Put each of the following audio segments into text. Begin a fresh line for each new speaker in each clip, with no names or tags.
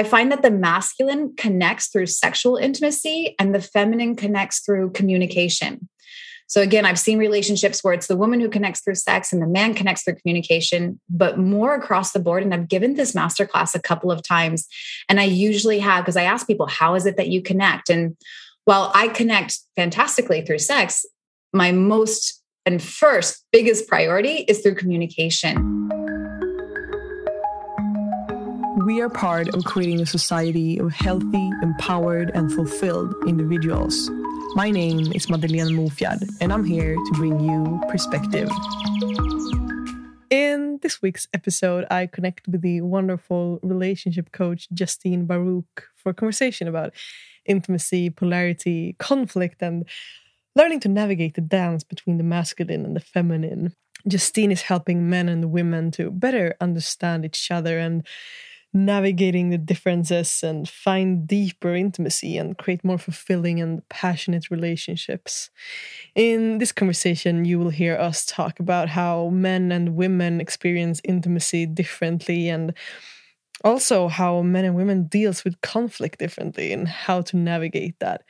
I find that the masculine connects through sexual intimacy and the feminine connects through communication. So again, I've seen relationships where it's the woman who connects through sex and the man connects through communication, but more across the board. And I've given this masterclass a couple of times. And I usually have, because I ask people, how is it that you connect? And while I connect fantastically through sex, my most and first biggest priority is through communication.
We are part of creating a society of healthy, empowered, and fulfilled individuals. My name is Madeleine Mofjard, and I'm here to bring you perspective. In this week's episode, I connect with the wonderful relationship coach Justine Baruch for a conversation about intimacy, polarity, conflict, and learning to navigate the dance between the masculine and the feminine. Justine is helping men and women to better understand each other and navigating the differences and find deeper intimacy and create more fulfilling and passionate relationships. In this conversation, you will hear us talk about how men and women experience intimacy differently and also how men and women deals with conflict differently and how to navigate that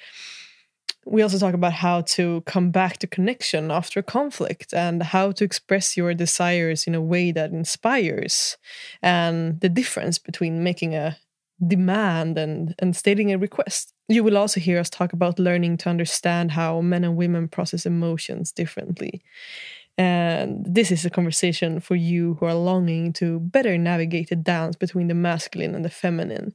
we also talk about how to come back to connection after conflict and how to express your desires in a way that inspires and the difference between making a demand and, and stating a request. You will also hear us talk about learning to understand how men and women process emotions differently. And this is a conversation for you who are longing to better navigate the dance between the masculine and the feminine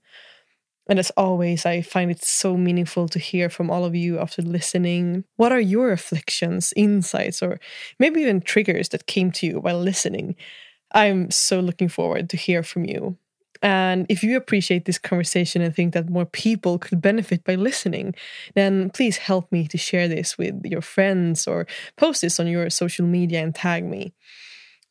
and as always, I find it so meaningful to hear from all of you after listening. What are your reflections, insights, or maybe even triggers that came to you while listening? I'm so looking forward to hear from you. And if you appreciate this conversation and think that more people could benefit by listening, then please help me to share this with your friends or post this on your social media and tag me.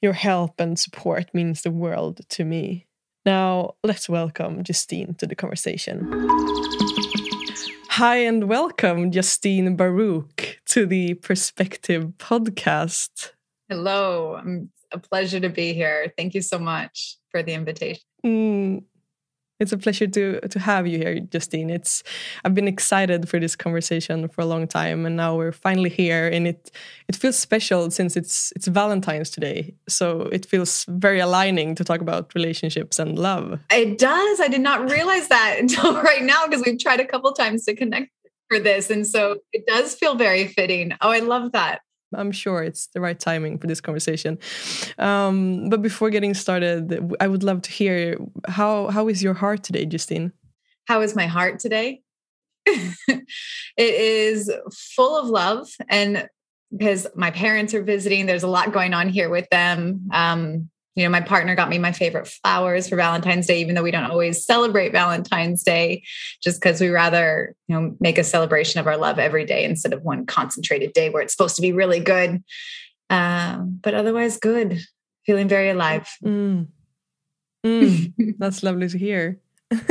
Your help and support means the world to me. Now, let's welcome Justine to the conversation. Hi, and welcome, Justine Baruch, to the Perspective podcast.
Hello, it's a pleasure to be here. Thank you so much for the invitation.
Mm, it's a pleasure to to have you here, Justine. It's I've been excited for this conversation for a long time, and now we're finally here, and it it feels special since it's it's Valentine's today. So it feels very aligning to talk about relationships and love.
It does. I did not realize that until right now because we've tried a couple times to connect for this, and so it does feel very fitting. Oh, I love that.
I'm sure it's the right timing for this conversation. Um, but before getting started, I would love to hear how how is your heart today, Justine?
How is my heart today? it is full of love and because my parents are visiting there's a lot going on here with them um, you know, my partner got me my favorite flowers for Valentine's Day, even though we don't always celebrate Valentine's Day, just because we rather, you know, make a celebration of our love every day instead of one concentrated day where it's supposed to be really good. Um, but otherwise, good, feeling very alive.
Mm. Mm. That's lovely to hear.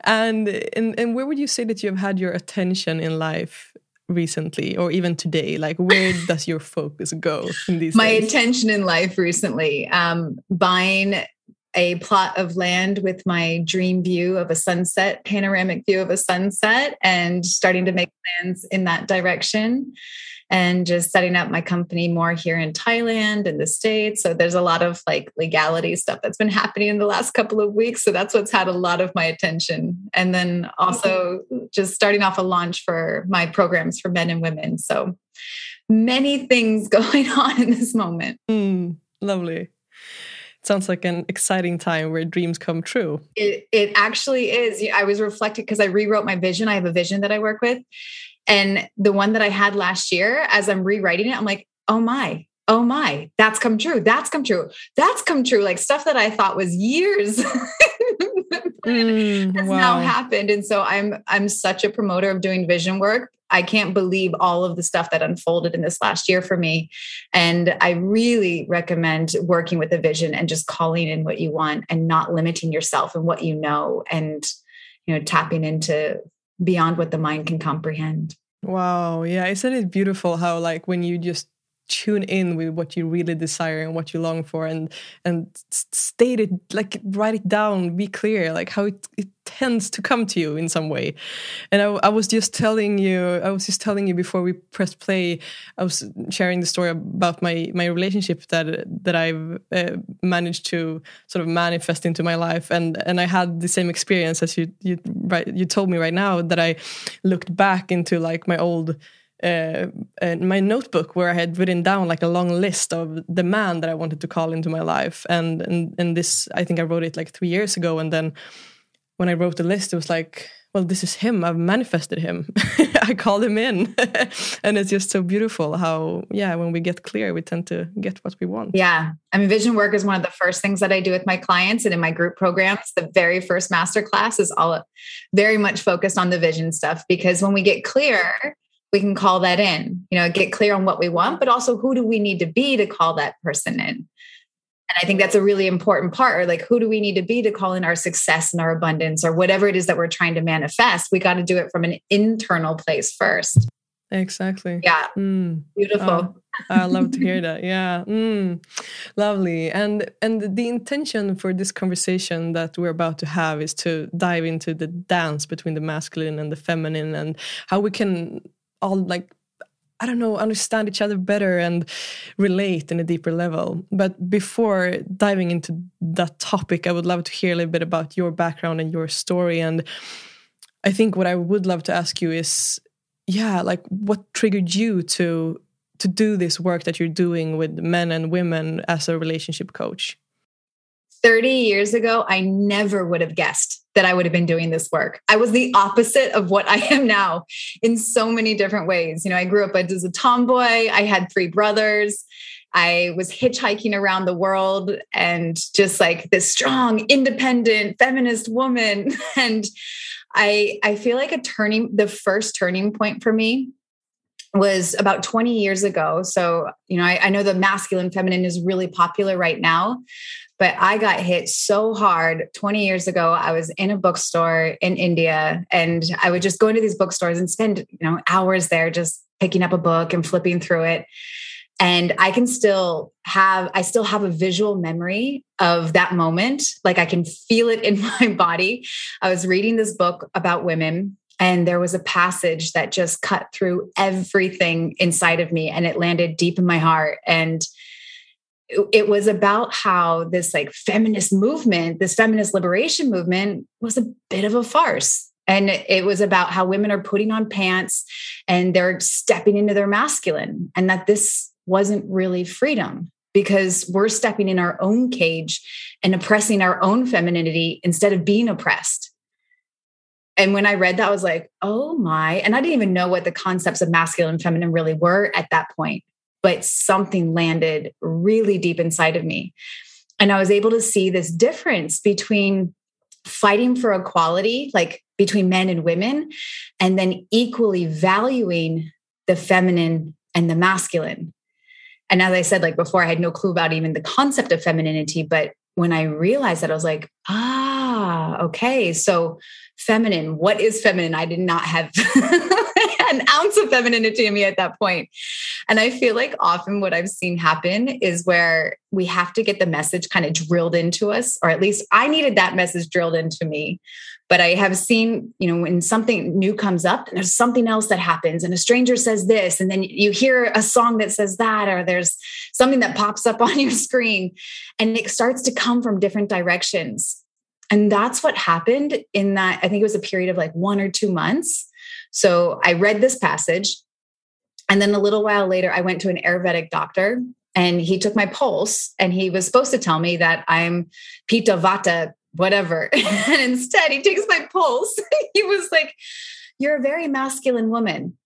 and, and and where would you say that you have had your attention in life recently or even today like where does your focus go in these
my
days?
attention in life recently um buying a plot of land with my dream view of a sunset panoramic view of a sunset and starting to make plans in that direction and just setting up my company more here in Thailand and the States. So there's a lot of like legality stuff that's been happening in the last couple of weeks. So that's what's had a lot of my attention. And then also just starting off a launch for my programs for men and women. So many things going on in this moment.
Mm, lovely sounds like an exciting time where dreams come true.
It, it actually is. I was reflecting because I rewrote my vision. I have a vision that I work with. And the one that I had last year, as I'm rewriting it, I'm like, oh my, oh my, that's come true. That's come true. That's come true. Like stuff that I thought was years mm, has wow. now happened. And so I'm I'm such a promoter of doing vision work. I can't believe all of the stuff that unfolded in this last year for me. And I really recommend working with a vision and just calling in what you want and not limiting yourself and what you know and you know tapping into beyond what the mind can comprehend.
Wow. Yeah. Isn't it beautiful how, like, when you just tune in with what you really desire and what you long for and and state it like write it down be clear like how it, it tends to come to you in some way. And I, I, was just telling you i was just telling you before we pressed play i was sharing the story about my my relationship that that i've uh, managed to sort of manifest into my life. And and i had the same experience as you you right you told me right now that i looked back into like my old uh, my notebook where I had written down like a long list of the man that I wanted to call into my life, and and and this I think I wrote it like three years ago, and then when I wrote the list, it was like, well, this is him. I've manifested him. I called him in, and it's just so beautiful how yeah, when we get clear, we tend to get what we want.
Yeah, I mean, vision work is one of the first things that I do with my clients, and in my group programs, the very first master class is all very much focused on the vision stuff because when we get clear we can call that in, you know, get clear on what we want, but also who do we need to be to call that person in? And I think that's a really important part. Or like, who do we need to be to call in our success and our abundance or whatever it is that we're trying to manifest? We got to do it from an internal place first.
Exactly.
Yeah. Mm. Beautiful. Oh,
I love to hear that. Yeah. Mm. Lovely. And and the intention for this conversation that we're about to have is to dive into the dance between the masculine and the feminine and how we can all like I don't know, understand each other better and relate in a deeper level. But before diving into that topic, I would love to hear a little bit about your background and your story. And I think what I would love to ask you is, yeah, like what triggered you to to do this work that you're doing with men and women as a relationship coach?
30 years ago, I never would have guessed that I would have been doing this work. I was the opposite of what I am now in so many different ways. You know, I grew up as a tomboy, I had three brothers. I was hitchhiking around the world and just like this strong, independent, feminist woman. And I I feel like a turning the first turning point for me was about 20 years ago. So, you know, I, I, know the masculine feminine is really popular right now, but I got hit so hard 20 years ago. I was in a bookstore in India and I would just go into these bookstores and spend, you know, hours there just picking up a book and flipping through it. And I can still have, I still have a visual memory of that moment. Like I can feel it in my body. I was reading this book about women and there was a passage that just cut through everything inside of me and it landed deep in my heart. And it was about how this like feminist movement, this feminist liberation movement was a bit of a farce. And it was about how women are putting on pants and they're stepping into their masculine, and that this wasn't really freedom because we're stepping in our own cage and oppressing our own femininity instead of being oppressed and when I read that, I was like, oh my. And I didn't even know what the concepts of masculine and feminine really were at that point, but something landed really deep inside of me. And I was able to see this difference between fighting for equality, like between men and women, and then equally valuing the feminine and the masculine. And as I said, like before, I had no clue about even the concept of femininity. But when I realized that, I was like, ah, okay. So feminine. What is feminine? I did not have an ounce of femininity in me at that point. And I feel like often what I've seen happen is where we have to get the message kind of drilled into us, or at least I needed that message drilled into me. But I have seen, you know, when something new comes up and there's something else that happens, and a stranger says this, and then you hear a song that says that, or there's something that pops up on your screen, and it starts to come from different directions and that's what happened in that, I think it was a period of like one or two months. So I read this passage. And then a little while later, I went to an Ayurvedic doctor and he took my pulse and he was supposed to tell me that I'm Pitta Vata, whatever. and instead, he takes my pulse. he was like, You're a very masculine woman.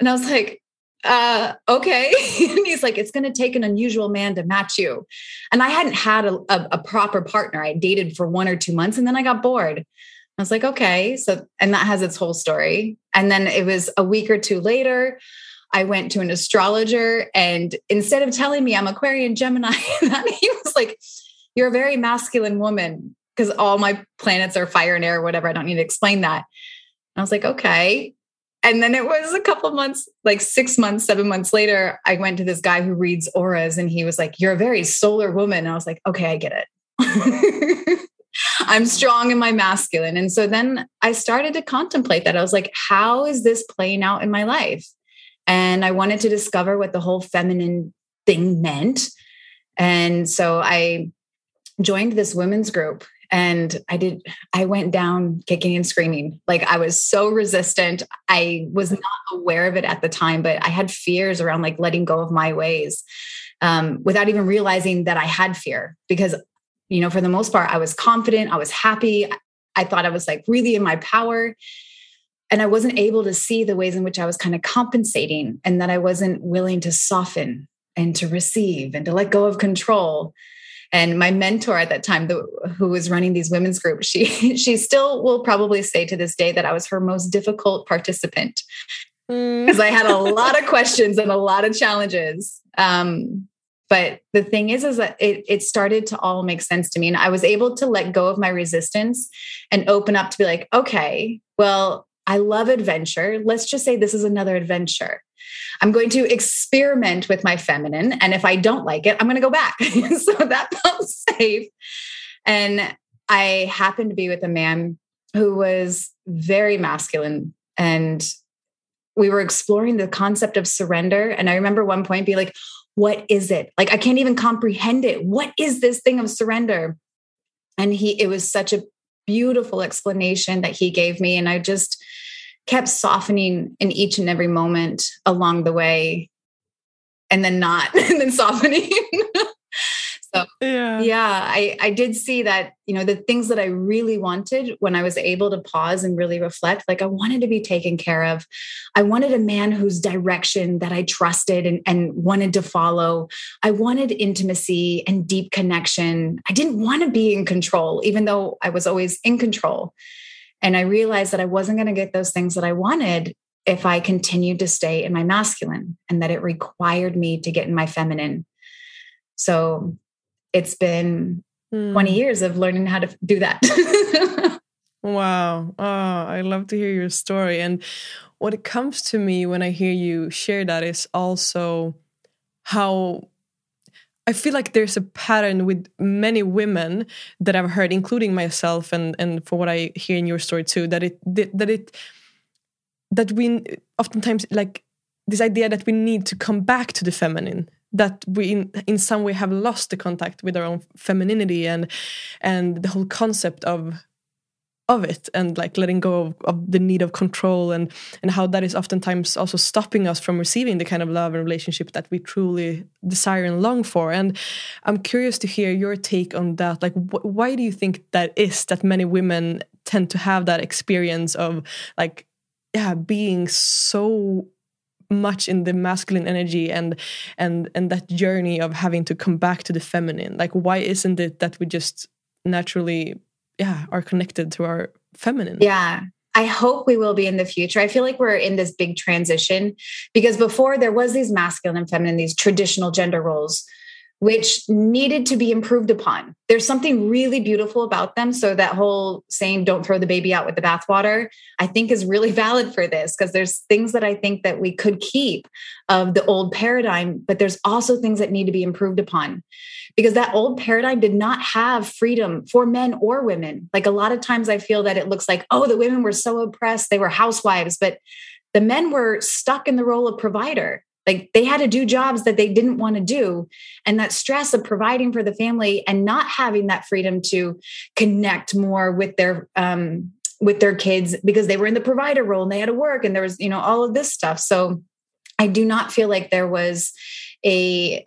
And I was like, uh okay and he's like it's going to take an unusual man to match you and i hadn't had a, a, a, proper partner i dated for one or two months and then i got bored i was like okay so and that has its whole story and then it was a week or two later i went to an astrologer and instead of telling me i'm aquarian gemini he was like you're a very masculine woman because all my planets are fire and air or whatever i don't need to explain that and i was like okay and then it was a couple months, like six months, seven months later, I went to this guy who reads auras and he was like, You're a very solar woman. And I was like, Okay, I get it. I'm strong in my masculine. And so then I started to contemplate that. I was like, How is this playing out in my life? And I wanted to discover what the whole feminine thing meant. And so I joined this women's group and i did i went down kicking and screaming like i was so resistant i was not aware of it at the time but i had fears around like letting go of my ways um, without even realizing that i had fear because you know for the most part i was confident i was happy. I thought i was like really in my power. And i wasn't able to see the ways in which i was kind of compensating and that i wasn't willing to soften and to receive and to let go of control. And my mentor at that time the, who was running these women's groups she she still will probably say to this day that i was her most difficult participant. Because mm. i had a lot of questions and a lot of challenges. Um, but the thing is is that it, it started to all make sense to me and i was able to let go of my resistance and open up to be like okay well I love adventure. Let's just say this is another adventure. I'm going to experiment with my feminine. And if I don't like it, I'm going to go back. so that felt safe. And I happened to be with a man who was very masculine. And we were exploring the concept of surrender. And I remember one point being like, what is it? Like, I can't even comprehend it. What is this thing of surrender? And he, it was such a beautiful explanation that he gave me. And I just kept softening in each and every moment along the way and then not, and then softening. so yeah, yeah, I, I did see that, you know, the things that I really wanted when I was able to pause and really reflect, like I wanted to be taken care of. I wanted a man whose direction that I trusted and, and wanted to follow. I wanted intimacy and deep connection. I didn't want to be in control, even though I was always in control. And I realized that I wasn't going to get those things that I wanted if I continued to stay in my masculine and that it required me to get in my feminine. So it's been mm. 20 years of learning how to do that.
wow. Oh, I love to hear your story. And what it comes to me when I hear you share that is also how I feel like there's a pattern with many women that I've heard, including myself, and and for what I hear in your story too, that it that it that we oftentimes like this idea that we need to come back to the feminine that we in, in some way have lost the contact with our own femininity and and the whole concept of of it and like letting go of, of, the need of control and and how that is oftentimes also stopping us from receiving the kind of love and relationship that we truly desire and long for. And i'm curious to hear your take on that. Like wh why do you think that is that many women tend to have that experience of like yeah being so much in the masculine energy and and and that journey of having to come back to the feminine. Like why isn't it that we just naturally yeah are connected to our feminine?
Yeah. I hope we will be in the future. I feel like we're in this big transition because before there was these masculine and feminine, these traditional gender roles which needed to be improved upon. There's something really beautiful about them. So that whole saying, don't throw the baby out with the bathwater, I think is really valid for this because there's things that I think that we could keep of the old paradigm, but there's also things that need to be improved upon because that old paradigm did not have freedom for men or women. Like a lot of times I feel that it looks like, oh, the women were so oppressed, they were housewives, but the men were stuck in the role of provider like they had to do jobs that they didn't want to do. And that stress of providing for the family and not having that freedom to connect more with their, um, with their kids because they were in the provider role and they had to work and there was, you know, all of this stuff. So I do not feel like there was a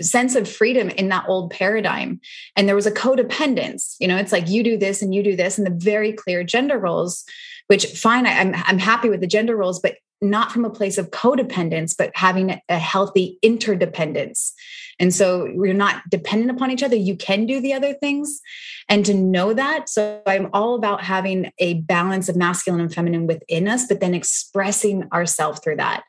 sense of freedom in that old paradigm and there was a codependence you know it's like you do this and you do this and the very clear gender roles which fine I, I'm, I'm happy with the gender roles but not from a place of codependence, but having a healthy interdependence. And so we're not dependent upon each other. You can do the other things. And to know that. So I'm all about having a balance of masculine and feminine within us, but then expressing ourselves through that.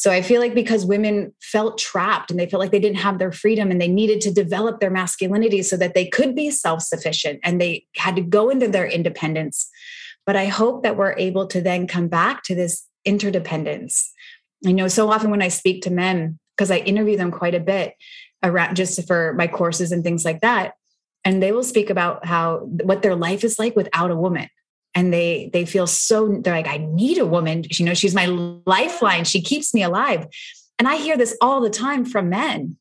So I feel like because women felt trapped and they felt like they didn't have their freedom and they needed to develop their masculinity so that they could be self sufficient and they had to go into their independence But I hope that we're able to then come back to this interdependence. I know so often when I speak to men, because I interview them quite a bit around just for my courses and things like that, and they will speak about how what their life is like without a woman and they they feel so they're like i need a woman. You know she's my lifeline. She keeps me alive. And i hear this all the time from men.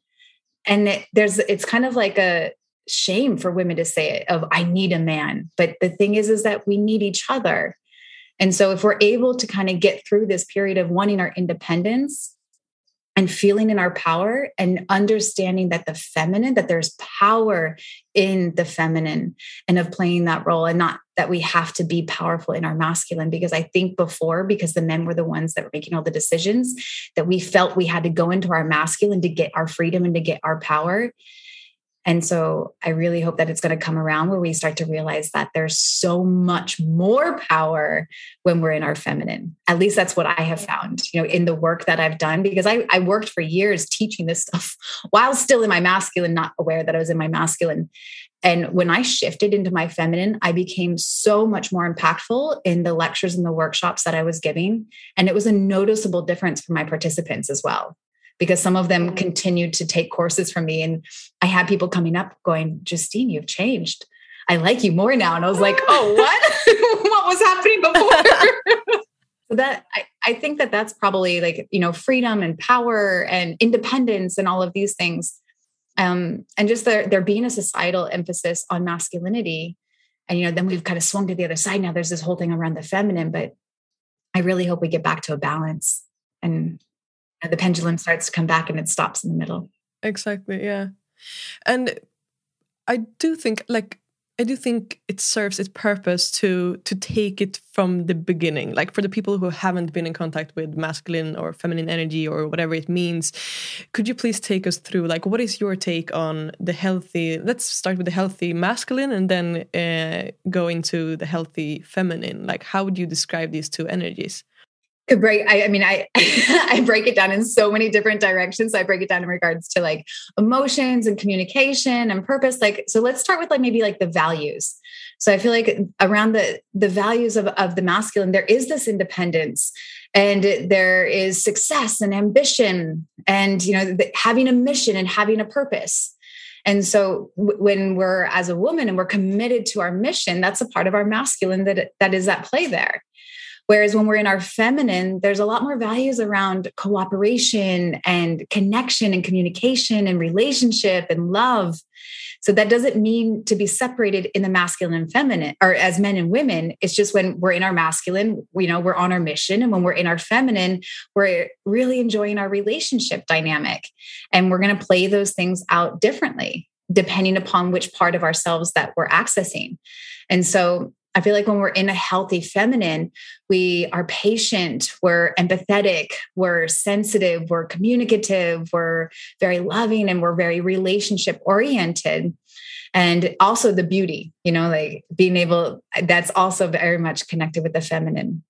And it, there's it's kind of like a shame for women to say it of i need a man. But the thing is is that we need each other and so if we're able to kind of get through this period of wanting our independence and feeling in our power and understanding that the feminine that there's power in the feminine and of playing that role and not that we have to be powerful in our masculine because i think before because the men were the ones that were making all the decisions that we felt we had to go into our masculine to get our freedom and to get our power and so I really hope that it's going to come around where we start to realize that there's so much more power when we're in our feminine. At least that's what I have found, you know, in the work that I've done, because I, I worked for years teaching this stuff while still in my masculine, not aware that I was in my masculine. And when I shifted into my feminine, I became so much more impactful in the lectures and the workshops that I was giving. And it was a noticeable difference for my participants as well because some of them continued to take courses from me. And I had people coming up going, Justine, you've changed. I like you more now. And I was like, oh, what? what was happening before? so that I, I think that that's probably like, you know, freedom and power and independence and all of these things. Um, and just there, there being a societal emphasis on masculinity. And, you know, then we've kind of swung to the other side. Now there's this whole thing around the feminine, but I really hope we get back to a balance and the pendulum starts to come back and it stops in the middle.
Exactly. Yeah. And I do think like I do think it serves its purpose to to take it from the beginning. Like for the people who haven't been in contact with masculine or feminine energy or whatever it means, could you please take us through like what is your take on the healthy? Let's start with the healthy masculine and then uh, go into the healthy feminine. Like how would you describe these two energies?
Break I, I, mean i i break it down in so many different directions. So i break it down in regards to like emotions and communication and purpose. Like so let's start with like maybe like the values. So i feel like around the the values of, of the masculine there is this independence and there is success and ambition and you know having a mission and having a purpose. And so when we're as a woman and we're committed to our mission that's a part of our masculine that that is at play there Whereas when we're in our feminine, there's a lot more values around cooperation and connection and communication and relationship and love. So that doesn't mean to be separated in the masculine and feminine or as men and women. It's just when we're in our masculine, you know, we're on our mission. And when we're in our feminine, we're really enjoying our relationship dynamic. And we're going to play those things out differently depending upon which part of ourselves that we're accessing. And so I feel like when we're in a healthy feminine, we are patient, we're empathetic, we're sensitive, we're communicative, we're very loving, and we're very relationship oriented. And also the beauty, you know, like being able, that's also very much connected with the feminine.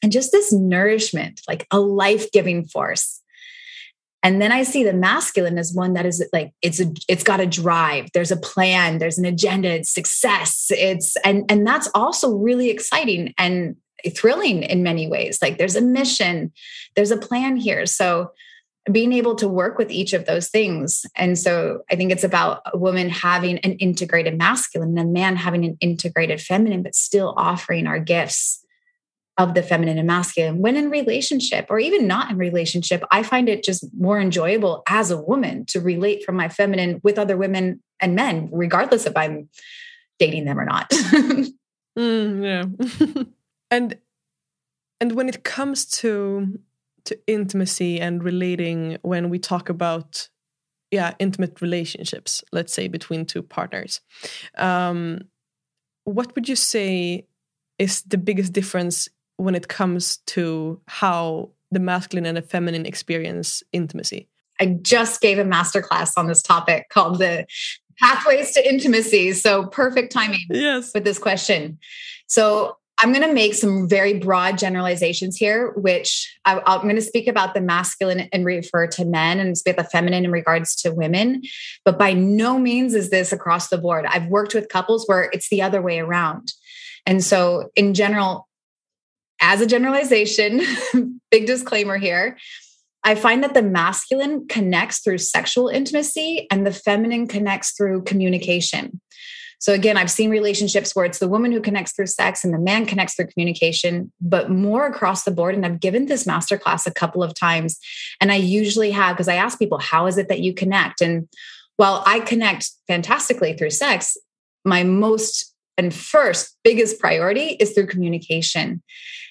And just this nourishment, like a life giving force and then i see the masculine as one that is like it's a it's got a drive there's a plan there's an agenda it's success it's and and that's also really exciting and thrilling in many ways like there's a mission there's a plan here. So being able to work with each of those things and so i think it's about a woman having an integrated masculine and a man having an integrated feminine but still offering our gifts of the feminine and masculine when in relationship or even not in relationship i find it just more enjoyable as a woman to relate from my feminine with other women and men regardless if i'm dating them or not.
Mm, yeah. And and when it comes to to intimacy and relating when we talk about yeah intimate relationships let's say between two partners um what would you say is the biggest difference when it comes to how the masculine and the feminine experience intimacy?
I just gave a masterclass on this topic called the pathways to intimacy. So perfect timing
yes.
with this question. So I'm going to make some very broad generalizations here, which I, am going to speak about the masculine and refer to men and speak about the feminine in regards to women. But by no means is this across the board. I've worked with couples where it's the other way around. And so, in general, as a generalization, big disclaimer here, I find that the masculine connects through sexual intimacy and the feminine connects through communication. So again, I've seen relationships where it's the woman who connects through sex and the man connects through communication, but more across the board. And I've given this masterclass a couple of times. And I usually have, because I ask people, how is it that you connect? And while I connect fantastically through sex, my most and first biggest priority is through communication.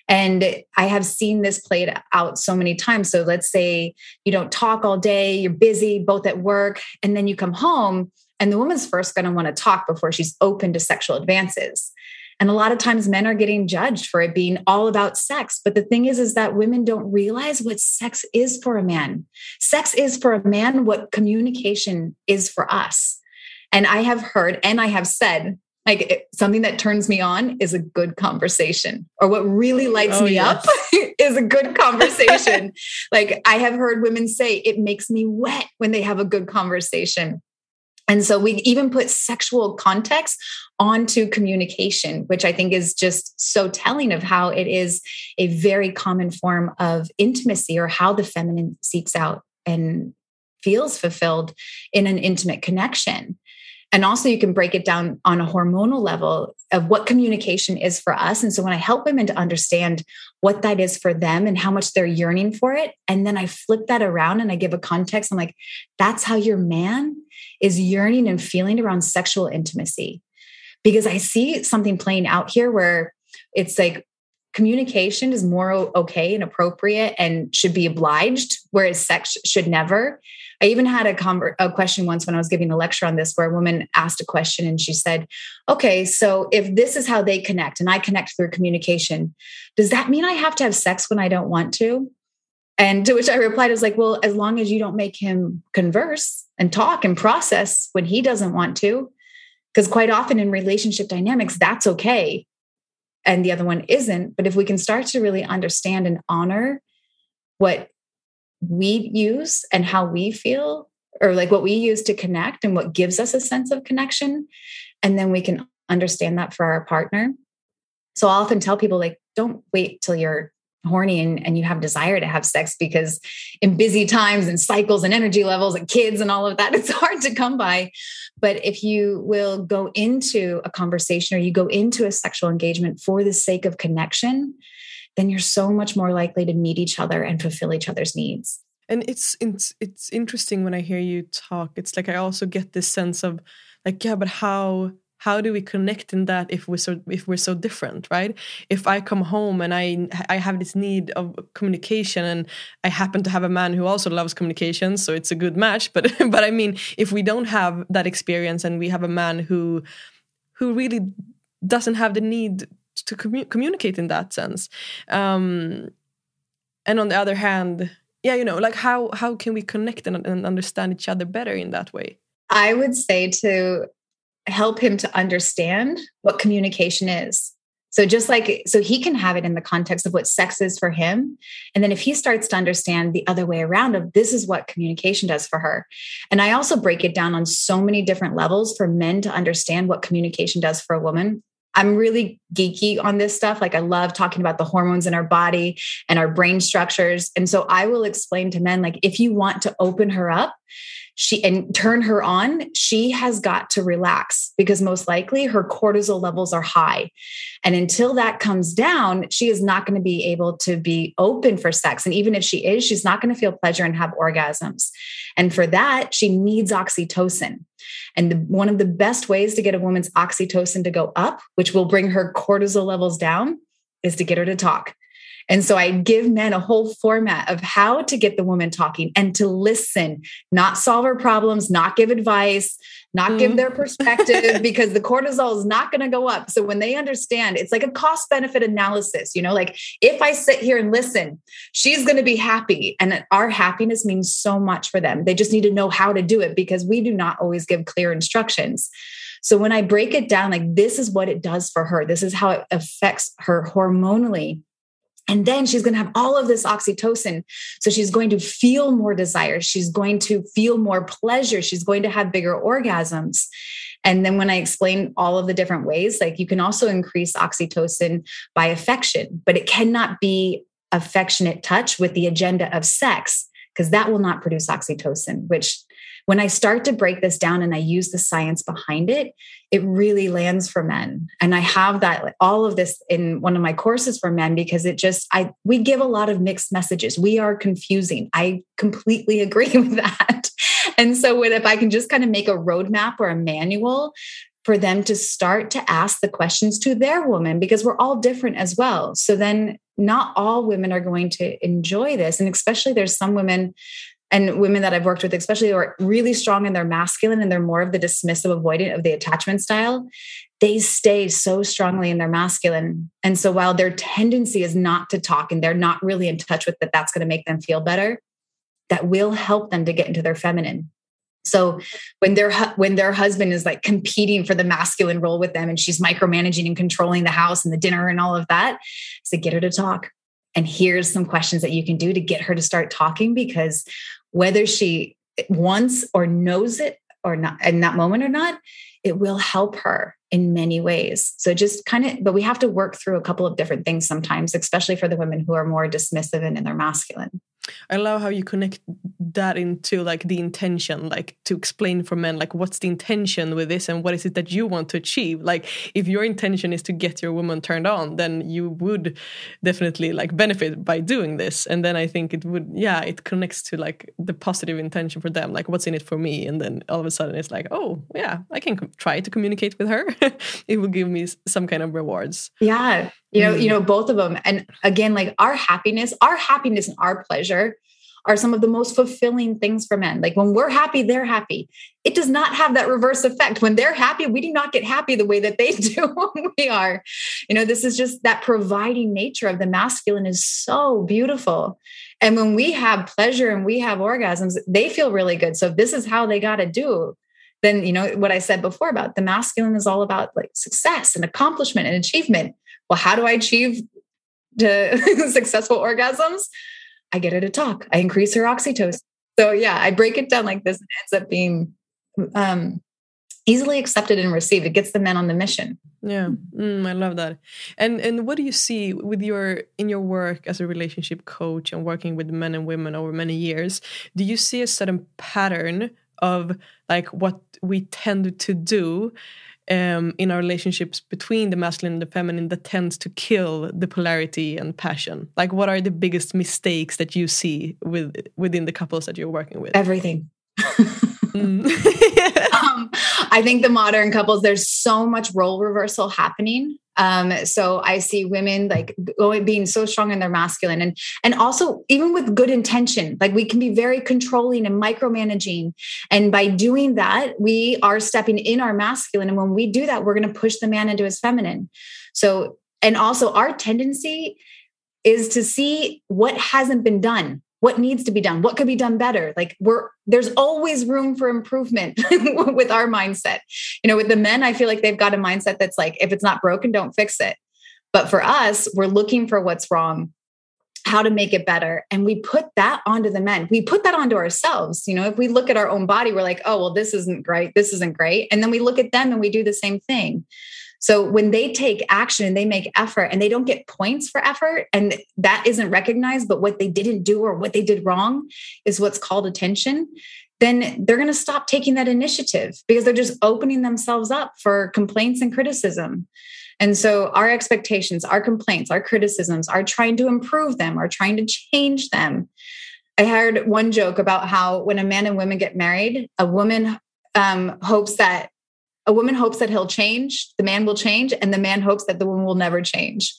And I have seen this played out so many times. So let's say you don't talk all day, you're busy, both at work, and then you come home, and the woman's first going to want to talk before she's open to sexual advances. And a lot of times men are getting judged for it being all about sex. But the thing is, is that women don't realize what sex is for a man. Sex is for a man what communication is for us. And I have heard and I have said like something that turns me on is a good conversation or what really lights oh, me yes. up is a good conversation like i have heard women say it makes me wet when they have a good conversation and so we even put sexual context onto communication, which I think is just so telling of how it is a very common form of intimacy or how the feminine seeks out and feels fulfilled in an intimate connection. And also, you can break it down on a hormonal level of what communication is for us. And so, when I help women to understand what that is for them and how much they're yearning for it, and then I flip that around and I give a context, I'm like, that's how your man is yearning and feeling around sexual intimacy. Because I see something playing out here where it's like communication is more okay and appropriate and should be obliged, whereas sex should never. I even had a, conver- a question once when I was giving a lecture on this where a woman asked a question and she said, Okay, so if this is how they connect and I connect through communication, does that mean I have to have sex when I don't want to? And to which I replied, I was like, Well, as long as you don't make him converse and talk and process when he doesn't want to, because quite often in relationship dynamics, that's okay. And the other one isn't. But if we can start to really understand and honor what we use and how we feel or like what we use to connect and what gives us a sense of connection. And then we can understand that for our partner. So i often tell people like don't wait till you're horny and, and you have desire to have sex because in busy times and cycles and energy levels and kids and all of that it's hard to come by. But if you will go into a conversation or you go into a sexual engagement for the sake of connection then you're so much more likely to meet each other and fulfill each other's needs.
And it's it's it's interesting when I hear you talk. It's like I also get this sense of like yeah, but how how do we connect in that if we're so if we're so different right if i come home and i i have this need of communication and i happen to have a man who also loves communication so it's a good match but but i mean if we don't have that experience and we have a man who who really doesn't have the need to commu communicate in that sense. Um, and on the other hand yeah you know like how how can we connect and, and understand each other better in that way?
I would say to help him to understand what communication is. So just like so he can have it in the context of what sex is for him. And then if he starts to understand the other way around of this is what communication does for her. And i also break it down on so many different levels for men to understand what communication does for a woman I'm really geeky on this stuff. Like I love talking about the hormones in our body and our brain structures. And so I will explain to men like if you want to open her up, she and turn her on, she has got to relax because most likely her cortisol levels are high. And until that comes down, she is not going to be able to be open for sex. And even if she is, she's not going to feel pleasure and have orgasms. And for that, she needs oxytocin. And the, one of the best ways to get a woman's oxytocin to go up, which will bring her cortisol levels down, is to get her to talk. And so I give men a whole format of how to get the woman talking and to listen, not solve her problems, not give advice, not mm. give their perspective because the cortisol is not going to go up. So when they understand, it's like a cost benefit analysis, you know, like if I sit here and listen, she's going to be happy. And our happiness means so much for them. They just need to know how to do it because we do not always give clear instructions. So when I break it down, like this is what it does for her, this is how it affects her hormonally and then she's going to have all of this oxytocin. So she's going to feel more desire. She's going to feel more pleasure. She's going to have bigger orgasms. And then when I explain all of the different ways, like you can also increase oxytocin by affection, but it cannot be affectionate touch with the agenda of sex because that will not produce oxytocin, which when I start to break this down and I use the science behind it, it really lands for men. And I have that like, all of this in one of my courses for men because it just I we give a lot of mixed messages. We are confusing. I completely agree with that. And so if I can just kind of make a roadmap or a manual for them to start to ask the questions to their woman because we're all different as well. So then not all women are going to enjoy this and especially there's some women and women that I've worked with, especially who are really strong in their masculine and they're more of the dismissive, avoidant of the attachment style, they stay so strongly in their masculine. And so while their tendency is not to talk and they're not really in touch with that, that's going to make them feel better, that will help them to get into their feminine. So when their when their husband is like competing for the masculine role with them and she's micromanaging and controlling the house and the dinner and all of that, so get her to talk. And here's some questions that you can do to get her to start talking because whether she wants or knows it or not in that moment or not, it will help her in many ways. So just kind of, but we have to work through a couple of different things sometimes, especially for the women who are more dismissive and in their masculine.
I love how you connect that into like the intention, like to explain for men, like what's the intention with this and what is it that you want to achieve? Like if your intention is to get your woman turned on, then you would definitely like benefit by doing this. And then I think it would, yeah, it connects to like the positive intention for them, like what's in it for me. And then all of a sudden it's like, oh, yeah, I can try to communicate with her. it will give me some kind of rewards.
Yeah you know mm. you know both of them. And again like our happiness our happiness and our pleasure are some of the most fulfilling things for men. Like when we're happy they're happy. It does not have that reverse effect. When they're happy we do not get happy the way that they do when we are. You know this is just that providing nature of the masculine is so beautiful. And when we have pleasure and we have orgasms they feel really good. So if this is how they got to do then you know what i said before about the masculine is all about like success and accomplishment and achievement well, how do I achieve the successful orgasms? I get her to talk. I increase her oxytocin. So yeah, I break it down like this. It ends up being um, easily accepted and received. It gets the men on the mission.
Yeah, mm, I love that. And and what do you see with your in your work as a relationship coach and working with men and women over many years? Do you see a certain pattern of like what we tend to do um, in our relationships between the masculine and the feminine that tends to kill the polarity and passion? Like, what are the biggest mistakes that you see with within the couples that you're working with?
Everything. mm. um, I think the modern couples, there's so much role reversal happening um, so I see women like going being so strong in their masculine and and also even with good intention, like we can be very controlling and micromanaging. And by doing that, we are stepping in our masculine. And when we do that, we're going to push the man into his feminine. So, and also our tendency is to see what hasn't been done what needs to be done what could be done better? Like we're there's always room for improvement with our mindset. You know with the men i feel like they've got a mindset that's like if it's not broken don't fix it. But for us we're looking for what's wrong how to make it better and we put that onto the men. We put that onto ourselves. You know if we look at our own body we're like oh well this isn't great. This isn't great. And then we look at them and we do the same thing so when they take action and they make effort and they don't get points for effort and that isn't recognized, but what they didn't do or what they did wrong is what's called attention, then they're going to stop taking that initiative because they're just opening themselves up for complaints and criticism. And so our expectations, our complaints, our criticisms are trying to improve them, are trying to change them. I heard one joke about how when a man and women get married, a woman um, hopes that a woman hopes that he'll change, the man will change, and the man hopes that the woman will never change.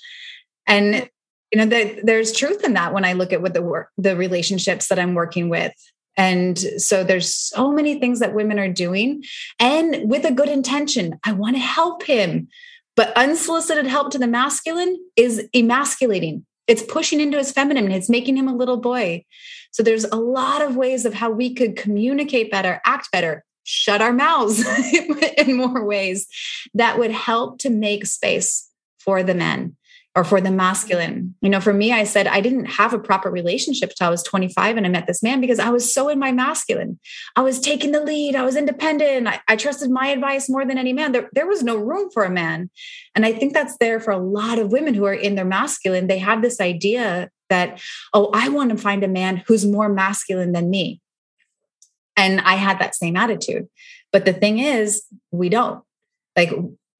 And hmm. you know, the, there's truth in that when I look at what the work, the relationships that I'm working with. And so there's so many things that women are doing, and with a good intention. I want to help him, but unsolicited help to the masculine is emasculating. It's pushing into his feminine. It's making him a little boy. So there's a lot of ways of how we could communicate better, act better, shut our mouths in more ways that would help to make space for the men or for the masculine. You know, for me, I said I didn't have a proper relationship till I was 25 and I met this man because I was so in my masculine. I was taking the lead, I was independent, I, I trusted my advice more than any man. There, there was no room for a man. And I think that's there for a lot of women who are in their masculine. They have this idea that, oh, I want to find a man who's more masculine than me. And I had that same attitude. But the thing is, we don't. Like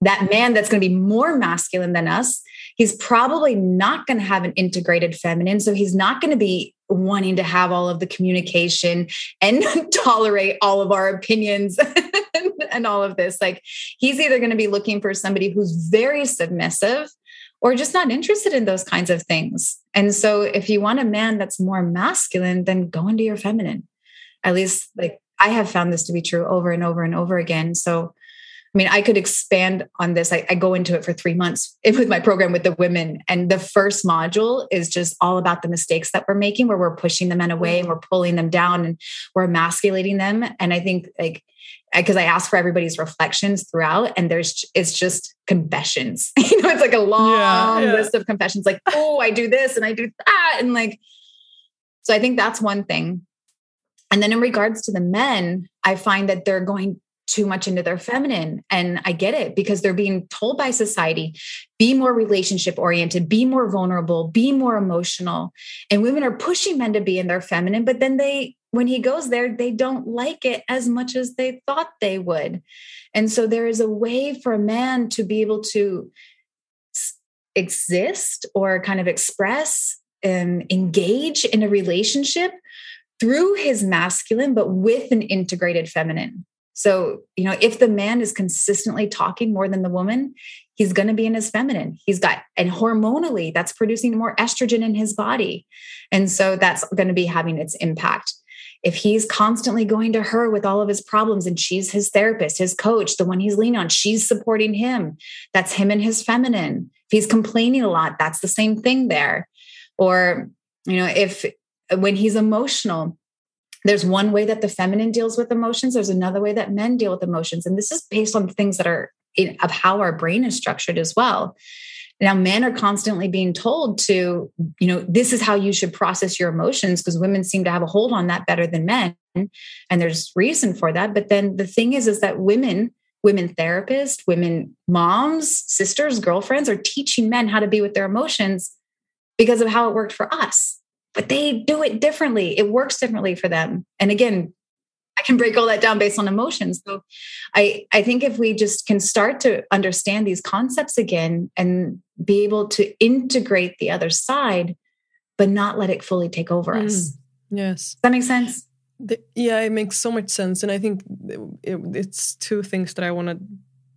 that man that's going to be more masculine than us, he's probably not going to have an integrated feminine. So he's not going to be wanting to have all of the communication and tolerate all of our opinions and all of this. Like he's either going to be looking for somebody who's very submissive or just not interested in those kinds of things. And so if you want a man that's more masculine, then go into your feminine. At least like I have found this to be true over and over and over again. So I mean, I could expand on this. I, I, go into it for three months with my program with the women. And the first module is just all about the mistakes that we're making, where we're pushing the men away and we're pulling them down and we're emasculating them. And I think, like, because I ask for everybody's reflections throughout, and there's it's just confessions. you know, it's like a long yeah, yeah. list of confessions, like, oh, I do this and I do that. And like, so I think that's one thing. And then in regards to the men, I find that they're going too much into their feminine. And I get it because they're being told by society be more relationship oriented, be more vulnerable, be more emotional. And women are pushing men to be in their feminine, but then they, when he goes there, they don't like it as much as they thought they would. And so there is a way for a man to be able to exist or kind of express and engage in a relationship through his masculine, but with an integrated feminine. So, you know, if the man is consistently talking more than the woman, he's going to be in his feminine. He's got, and hormonally, that's producing more estrogen in his body. And so that's going to be having its impact. If he's constantly going to her with all of his problems and she's his therapist, his coach, the one he's leaning on, she's supporting him, that's him and his feminine. If he's complaining a lot, that's the same thing there. Or, you know, if when he's emotional, there's one way that the feminine deals with emotions there's another way that men deal with emotions and this is based on things that are in, of how our brain is structured as well. Now men are constantly being told to you know this is how you should process your emotions because women seem to have a hold on that better than men and there's reason for that but then the thing is is that women women therapists women moms sisters girlfriends are teaching men how to be with their emotions because of how it worked for us but they do it differently. It works differently for them. And again, I can break all that down based on emotions. So I, I think if we just can start to understand these concepts again and be able to integrate the other side, but not let it fully take over mm, us.
Yes.
Does that make sense?
The, yeah, it makes so much sense. And I think it, it's two things that I want to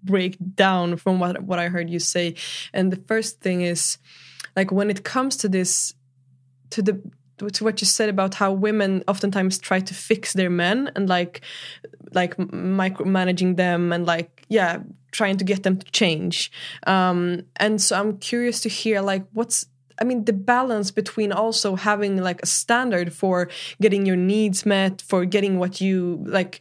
break down from what, what I heard you say. And the first thing is like when it comes to this to the to what you said about how women oftentimes try to fix their men and like like micromanaging them and like yeah trying to get them to change um and so i'm curious to hear like what's I mean, the balance between also having like a standard for getting your needs met, for getting what you like,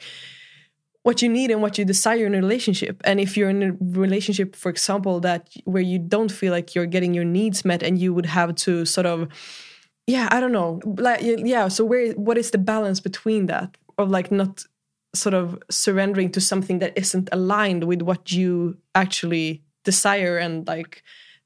what you need and what you desire in a relationship. And if you're in a relationship, for example, that where you don't feel like you're getting your needs met and you would have to sort of yeah i don't know. Like yeah so where what is the balance between that? Of like not sort of surrendering to something that isn't aligned with what you actually desire and like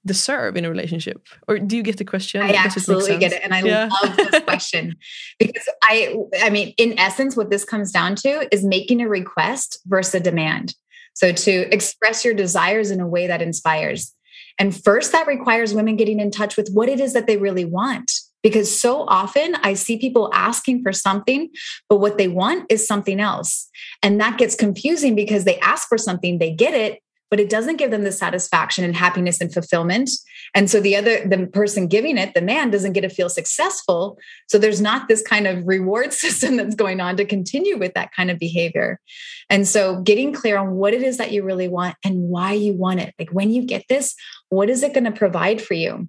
deserve in a relationship? Or do you get the question?
I absolutely it get it and i yeah. love this question because i i mean in essence what this comes down to is making a request versus a demand. So to express your desires in a way that inspires. And first that requires women getting in touch with what it is that they really want because so often I see people asking for something, but what they want is something else. And that gets confusing because they ask for something, they get it, but it doesn't give them the satisfaction and happiness and fulfillment. And so the other, the person giving it, the man doesn't get to feel successful. So there's not this kind of reward system that's going on to continue with that kind of behavior. And so getting clear on what it is that you really want and why you want it. Like when you get this, what is it going to provide for you?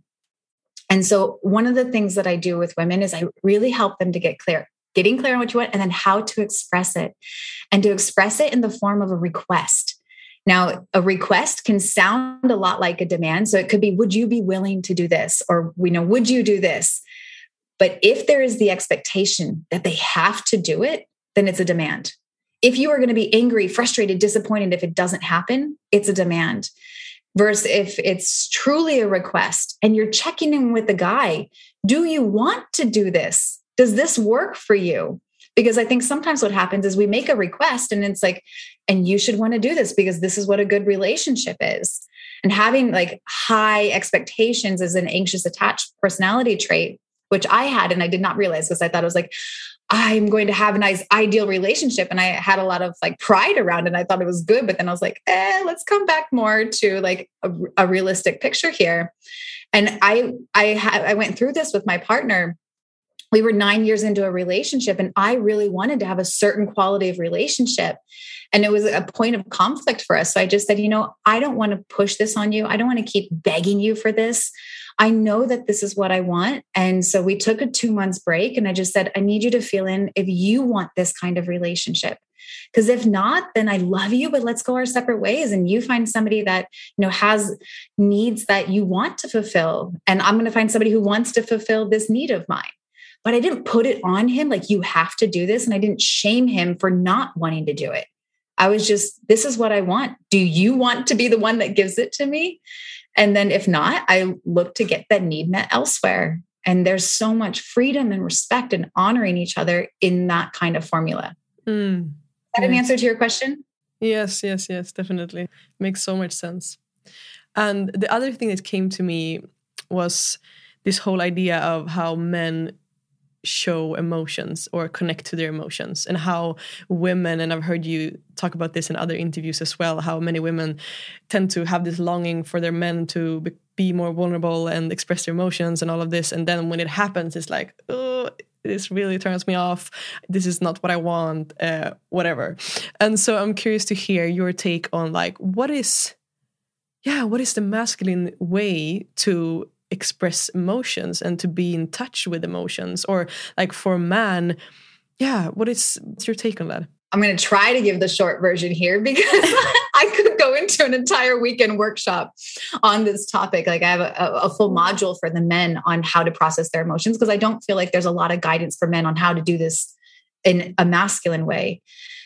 And so, one of the things that I do with women is I really help them to get clear, getting clear on what you want, and then how to express it, and to express it in the form of a request. Now, a request can sound a lot like a demand. So it could be, would you be willing to do this? Or, we know, would you do this? But if there is the expectation that they have to do it, then it's a demand. If you are going to be angry, frustrated, disappointed if it doesn't happen, it's a demand. Versus if it's truly a request and you're checking in with the guy, do you want to do this? Does this work for you? Because I think sometimes what happens is we make a request and it's like, and you should want to do this because this is what a good relationship is. And having like high expectations as an anxious attached personality trait which I had and I did not realize because I thought it was like, I'm going to have a nice ideal relationship. And I had a lot of like pride around it. And I thought it was good. But then I was like, eh, let's come back more to like a, a realistic picture here. And I I had I went through this with my partner. We were nine years into a relationship, and I really wanted to have a certain quality of relationship. And it was a point of conflict for us. So I just said, you know, I don't want to push this on you. I don't want to keep begging you for this. I know that this is what I want. And so we took a two months break and I just said, I need you to feel in if you want this kind of relationship. Because if not, then I love you, but let's go our separate ways. And you find somebody that, you know, has needs that you want to fulfill. And I'm going to find somebody who wants to fulfill this need of mine. But I didn't put it on him like, you have to do this. And I didn't shame him for not wanting to do it. I was just, this is what I want. Do you want to be the one that gives it to me? And then if not, I look to get that need met elsewhere. And there's so much freedom and respect and honoring each other in that kind of formula. Mm, that yes. an answer to your question?
Yes, yes, yes, definitely. Makes so much sense. And the other thing that came to me was this whole idea of how men show emotions or connect to their emotions. And how women and i've heard you talk about this in other interviews as well how many women tend to have this longing for their men to be more vulnerable and express their emotions and all of this. And then when it happens it's like oh this really turns me off. This is not what i want uh, whatever. And so i'm curious to hear your take on like what is yeah what is the masculine way to express emotions and to be in touch with emotions or like for a man yeah what is what's your take on that?
I'm going to try to give the short version here because i could go into an entire weekend workshop on this topic. Like i have a, a full module for the men on how to process their emotions because i don't feel like there's a lot of guidance for men on how to do this in a masculine way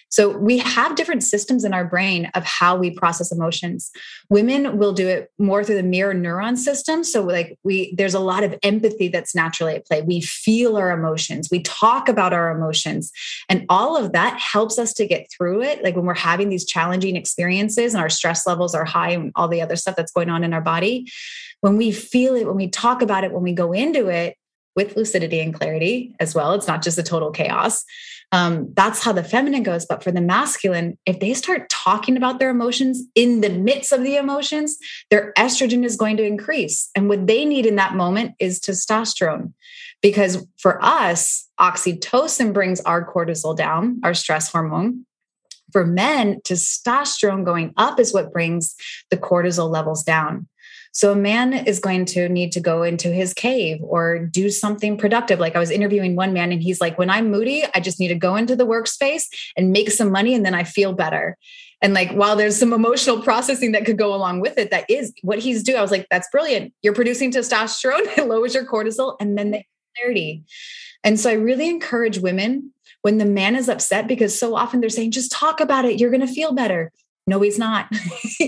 so we have different systems in our brain of how we process emotions. Women will do it more through the mirror neuron system. So like we there's a lot of empathy that's naturally at play. We feel our emotions, we talk about our emotions, and all of that helps us to get through it. Like when we're having these challenging experiences and our stress levels are high and all the other stuff that's going on in our body, when we feel it, when we talk about it, when we go into it, with lucidity and clarity as well. It's not just a total chaos. Um, that's how the feminine goes. But for the masculine, if they start talking about their emotions in the midst of the emotions, their estrogen is going to increase. And what they need in that moment is testosterone. Because for us, oxytocin brings our cortisol down, our stress hormone. For men, testosterone going up is what brings the cortisol levels down. So a man is going to need to go into his cave or do something productive. Like I was interviewing one man and he's like, when I'm moody, I just need to go into the workspace and make some money and then I feel better. And like, while there's some emotional processing that could go along with it, that is what he's doing. I was like, that's brilliant. You're producing testosterone, it lowers your cortisol, and then the clarity. And so I really encourage women when the man is upset, because so often they're saying, just talk about it, you're going to feel better. No, he's not.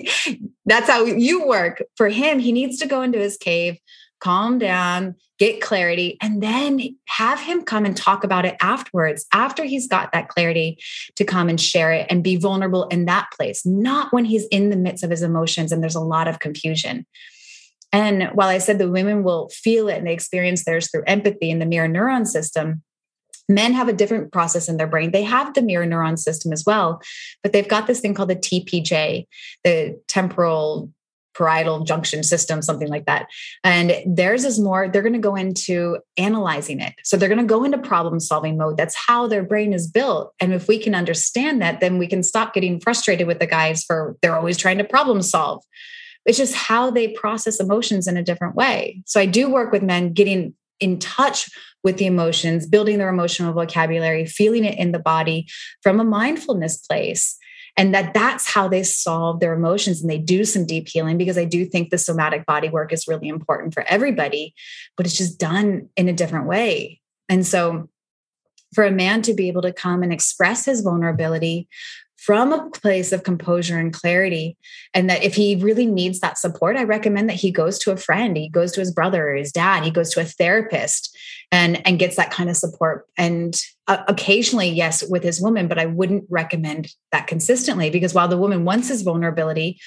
That's how you work. For him, he needs to go into his cave, calm down, get clarity, and then have him come and talk about it afterwards, after he's got that clarity to come and share it and be vulnerable in that place, not when he's in the midst of his emotions and there's a lot of confusion. And while I said the women will feel it and they experience theirs through empathy in the mirror neuron system, Men have a different process in their brain. They have the mirror neuron system as well, but they've got this thing called the TPJ, the temporal parietal junction system, something like that. And theirs is more, they're going to go into analyzing it. So they're going to go into problem solving mode. That's how their brain is built. And if we can understand that, then we can stop getting frustrated with the guys for they're always trying to problem solve. It's just how they process emotions in a different way. So I do work with men getting in touch with the emotions, building their emotional vocabulary, feeling it in the body from a mindfulness place. and that that's how they solve their emotions and they do some deep healing because i do think the somatic body work is really important for everybody but it's just done in a different way and so for a man to be able to come and express his vulnerability from a place of composure and clarity. And that if he really needs that support, I recommend that he goes to a friend, he goes to his brother or his dad, he goes to a therapist and, and gets that kind of support. And uh, occasionally, yes, with his woman, but I wouldn't recommend that consistently because while the woman wants his vulnerability,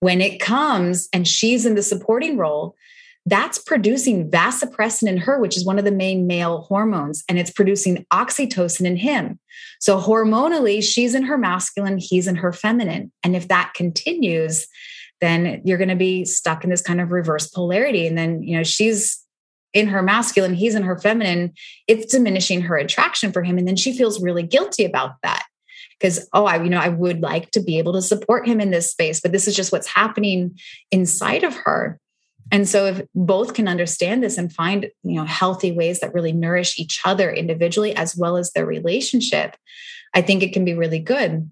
when it comes and she's in the supporting role, that's producing vasopressin in her, which is one of the main male hormones, and it's producing oxytocin in him. So hormonally, she's in her masculine, he's in her feminine. And if that continues, then you're going to be stuck in this kind of reverse polarity. And then, you know, she's in her masculine, he's in her feminine. It's diminishing her attraction for him. And then she feels really guilty about that because oh i you know i would like to be able to support him in this space but this is just what's happening inside of her and so if both can understand this and find, you know, healthy ways that really nourish each other individually as well as their relationship, I think it can be really good.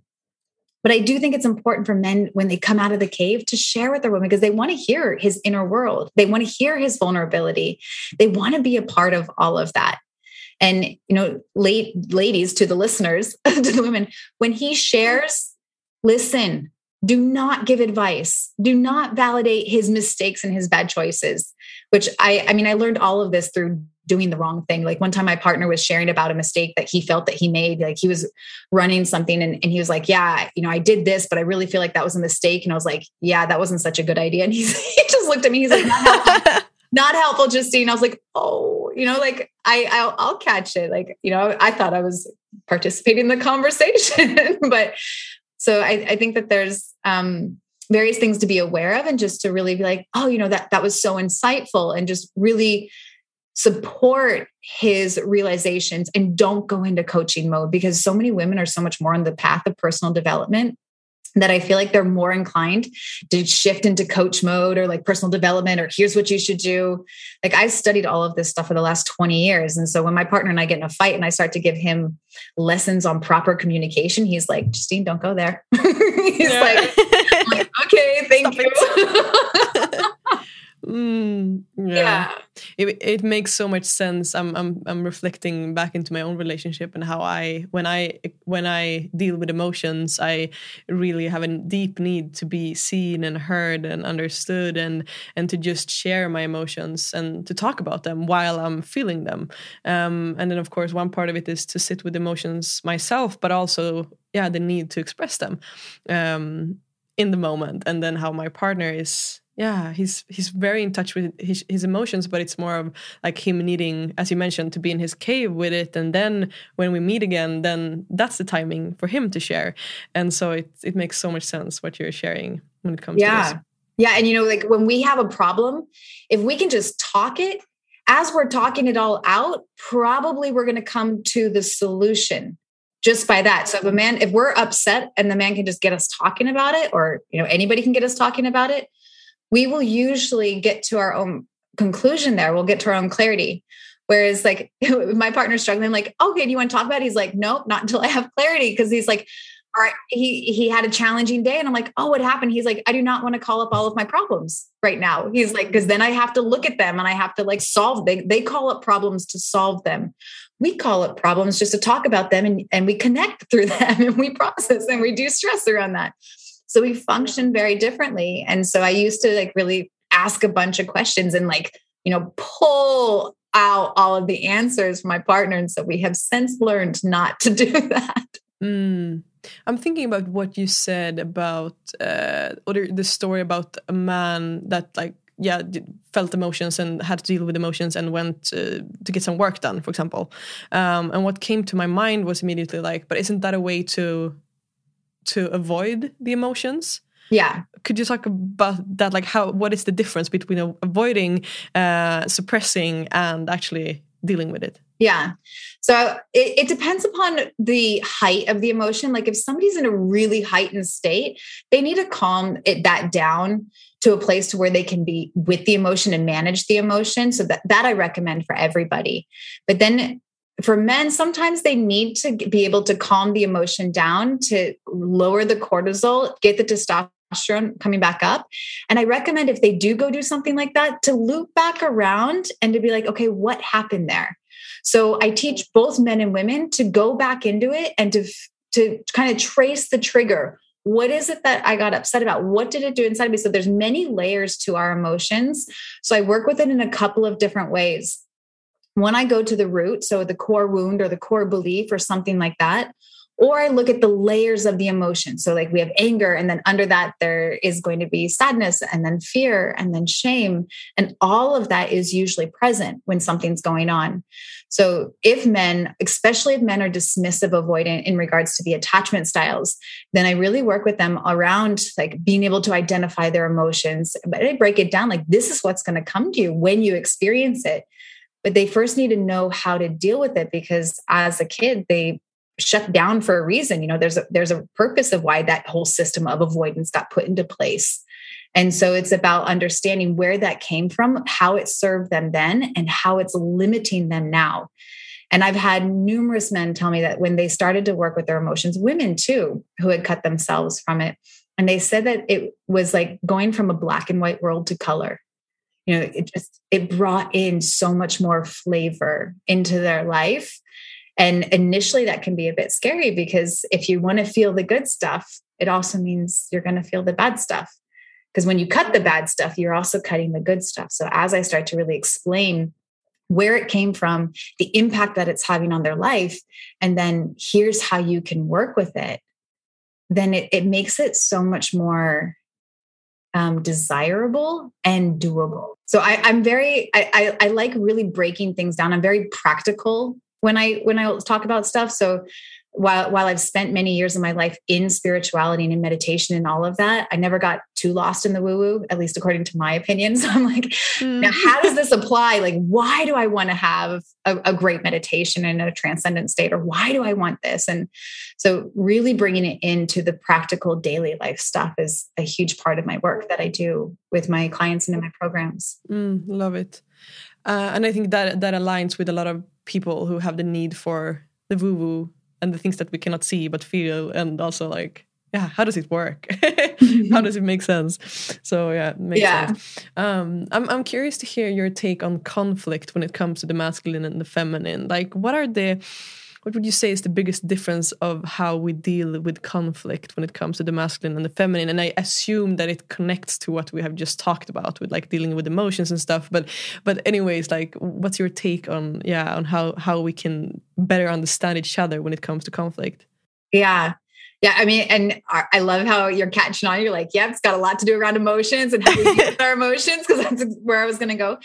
But I do think it's important for men when they come out of the cave to share with their women because they want to hear his inner world. They want to hear his vulnerability. They want to be a part of all of that. And you know, late ladies to the listeners, to the women, when he shares, listen, do not give advice. Do not validate his mistakes and his bad choices which i i mean i learned all of this through doing the wrong thing. Like one time my partner was sharing about a mistake that he felt that he made. Like he was running something and, and he was like yeah you know i did this but i really feel like that was a mistake. And i was like yeah that wasn't such a good idea. And he's, he just looked at me he's like not helpful, not helpful justine. I was like oh you know like i I'll, I'll catch it. Like you know i thought i was participating in the conversation but so I, I think that there's um, various things to be aware of and just to really be like, oh, you know, that that was so insightful and just really support his realizations and don't go into coaching mode because so many women are so much more on the path of personal development that I feel like they're more inclined to shift into coach mode or like personal development or here's what you should do. Like I've studied all of this stuff for the last 20 years. And so when my partner and I get in a fight and I start to give him lessons on proper communication, he's like, Justine, don't go there. he's like, like, okay, thank you.
Mm, yeah. yeah. It, it makes so much sense. I'm I'm I'm reflecting back into my own relationship and how I when I when I deal with emotions, I really have a deep need to be seen and heard and understood and and to just share my emotions and to talk about them while I'm feeling them. Um, and then of course one part of it is to sit with emotions myself, but also yeah the need to express them um, in the moment, and then how my partner is yeah he's he's very in touch with his, his emotions but it's more of like him needing as you mentioned to be in his cave with it. And then when we meet again then that's the timing for him to share. And so it it makes so much sense what you're sharing when it comes
yeah.
to
yeah. And you know like when we have a problem if we can just talk it as we're talking it all out probably we're going to come to the solution just by that. So if a man if we're upset and the man can just get us talking about it or you know anybody can get us talking about it we will usually get to our own conclusion there. We'll get to our own clarity. Whereas, like, my partner's struggling, like, okay, do you want to talk about it? He's like, nope, not until I have clarity. Cause he's like, all right, he he had a challenging day. And I'm like, oh, what happened? He's like, I do not want to call up all of my problems right now. He's like, because then I have to look at them and I have to like solve they they call up problems to solve them. We call up problems just to talk about them and, and we connect through them and we process and we do stress around that. So we function very differently. And so I used to like really ask a bunch of questions and like, you know, pull out all of the answers from my partner. And so we have since learned not to do that.
Mm. I'm thinking about what you said about uh, or the story about a man that like yeah felt emotions and had to deal with emotions and went uh, to get some work done for example um, and what came to my mind was immediately like but isn't that a way to to avoid the emotions.
Yeah.
Could you talk about that? Like how what is the difference between avoiding uh, suppressing and actually dealing with it?
Yeah. So it, it, depends upon the height of the emotion. Like if somebody's in a really heightened state they need to calm it that down to a place to where they can be with the emotion and manage the emotion. So that that i recommend for everybody. But then for men, sometimes they need to be able to calm the emotion down to lower the cortisol, get the testosterone coming back up. And I recommend if they do go do something like that to loop back around and to be like, okay, what happened there? So I teach both men and women to go back into it and to to kind of trace the trigger. What is it that I got upset about? What did it do inside of me? So there's many layers to our emotions. So I work with it in a couple of different ways when I go to the root, so the core wound or the core belief or something like that, or I look at the layers of the emotion. So, like we have anger, and then under that, there is going to be sadness, and then fear, and then shame. And all of that is usually present when something's going on. So, if men, especially if men are dismissive avoidant in regards to the attachment styles, then I really work with them around like being able to identify their emotions. But I break it down like this is what's going to come to you when you experience it but they first need to know how to deal with it because as a kid they shut down for a reason you know there's a there's a purpose of why that whole system of avoidance got put into place and so it's about understanding where that came from how it served them then and how it's limiting them now and I've had numerous men tell me that when they started to work with their emotions, women too, who had cut themselves from it. And they said that it was like going from a black and white world to color you know it just it brought in so much more flavor into their life. And initially that can be a bit scary because if you want to feel the good stuff it also means you're going to feel the bad stuff. Because when you cut the bad stuff you're also cutting the good stuff. So as i start to really explain where it came from the impact that it's having on their life and then here's how you can work with it then it, it makes it so much more um, desirable and doable. So I, am very I, I, I like really breaking things down. I'm very practical when I when I talk about stuff. So while while I've spent many years of my life in spirituality and in meditation and all of that, I never got too lost in the woo woo, at least according to my opinion. So I'm like, mm. now how does this apply? Like, why do I want to have a, a, great meditation in a transcendent state, or why do I want this? And so, really bringing it into the practical daily life stuff is a huge part of my work that I do with my clients and in my programs.
Mm, love it, uh, and I think that that aligns with a lot of people who have the need for the woo woo and the things that we cannot see but feel and also like yeah how does it work? How does it make sense? So yeah yeah. sense. um I'm, I'm curious to hear your take on conflict when it comes to the masculine and the feminine. Like what are the what would you say is the biggest difference of how we deal with conflict when it comes to the masculine and the feminine? And i assume that it connects to what we have just talked about with like dealing with emotions and stuff. But but anyways like what's your take on yeah on how how we can better understand each other when it comes to conflict?
Yeah yeah, I mean, and I love how you're catching on. You're like, yeah, it's got a lot to do around emotions and how we deal with our emotions, because that's where I was going to go.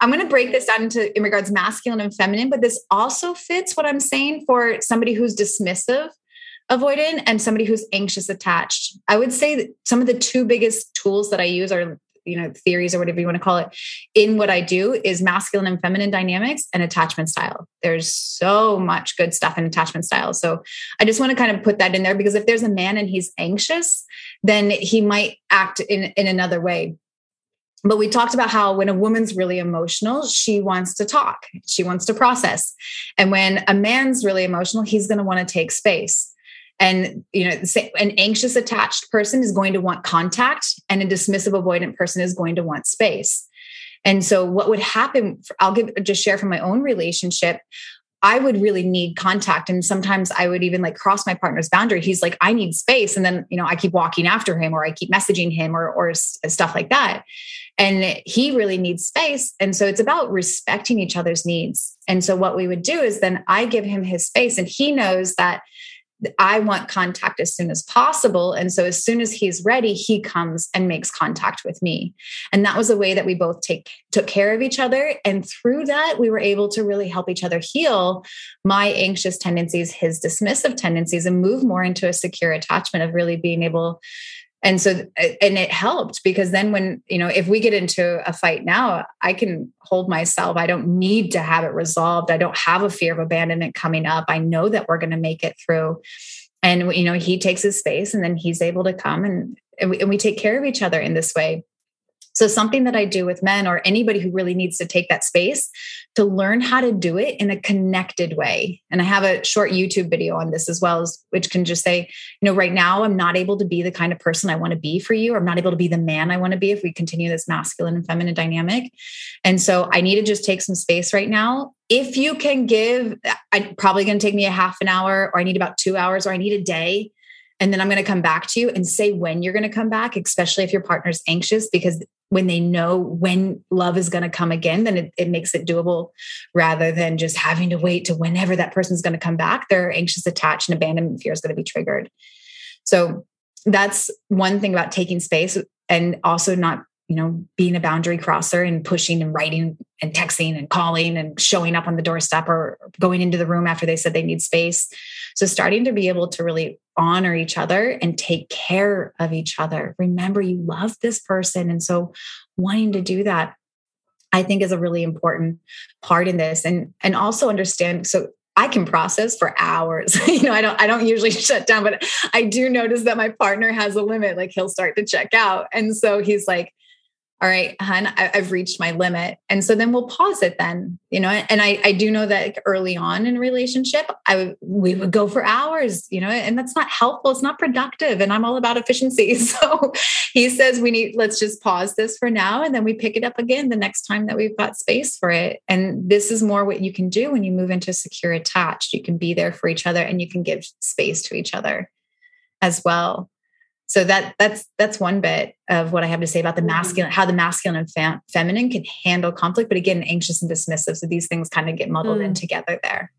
I'm going to break this down into in regards masculine and feminine, but this also fits what I'm saying for somebody who's dismissive, avoidant, and somebody who's anxious attached. I would say that some of the two biggest tools that I use are you know theories or whatever you want to call it in what i do is masculine and feminine dynamics and attachment style. There's so much good stuff in attachment style. So i just want to kind of put that in there because if there's a man and he's anxious then he might act in in another way. But we talked about how when a woman's really emotional she wants to talk she wants to process. And when a man's really emotional he's going to want to take space and you know an anxious attached person is going to want contact and a dismissive avoidant person is going to want space and so what would happen i'll give just share from my own relationship I would really need contact. And sometimes I would even like cross my partner's boundary. He's like, I need space. And then, you know, I keep walking after him or I keep messaging him or, or stuff like that. And he really needs space. And so it's about respecting each other's needs. And so what we would do is then I give him his space and he knows that I want contact as soon as possible. And so as soon as he's ready, he comes and makes contact with me. And that was a way that we both take took care of each other. And through that, we were able to really help each other heal my anxious tendencies, his dismissive tendencies, and move more into a secure attachment of really being able and so uh, and it helped because then when you know if we get into a fight now i can hold myself. I don't need to have it resolved. I don't have a fear of abandonment coming up. I know that we're going to make it through. And you know he takes his space and then he's able to come and and we, and we take care of each other in this way So, something that I do with men or anybody who really needs to take that space to learn how to do it in a connected way. And I have a short YouTube video on this as well, which can just say, you know, right now I'm not able to be the kind of person I want to be for you, or I'm not able to be the man I want to be if we continue this masculine and feminine dynamic. And so I need to just take some space right now. If you can give, I probably going to take me a half an hour, or I need about two hours, or I need a day and then I'm going to come back to you and say when you're going to come back, especially if your partner's anxious, because when they know when love is going to come again, then it, it, makes it doable rather than just having to wait to whenever that person's going to come back. Their anxious attached and abandonment fear is going to be triggered. So that's one thing about taking space and also not you know, being a boundary crosser and pushing and writing and texting and calling and showing up on the doorstep or going into the room after they said they need space. So, starting to be able to really honor each other and take care of each other. Remember, you love this person. And so, wanting to do that, I think, is a really important part in this. And, and also understand so, I can process for hours. you know, I don't I don't usually shut down, but I do notice that my partner has a limit. Like he'll start to check out. And so he's like, all right, hun, I, have reached my limit. And so then we'll pause it then, you know, and I, I do know that early on in a relationship, I we would go for hours, you know, and that's not helpful. It's not productive. And I'm all about efficiency. So he says, we need, let's just pause this for now. And then we pick it up again the next time that we've got space for it. And this is more what you can do when you move into secure attached. You can be there for each other and you can give space to each other as well so that that's that's one bit of what i have to say about the mm-hmm. masculine how the masculine and fem- feminine can handle conflict but again anxious and dismissive. So these things kind of get muddled mm. in together there.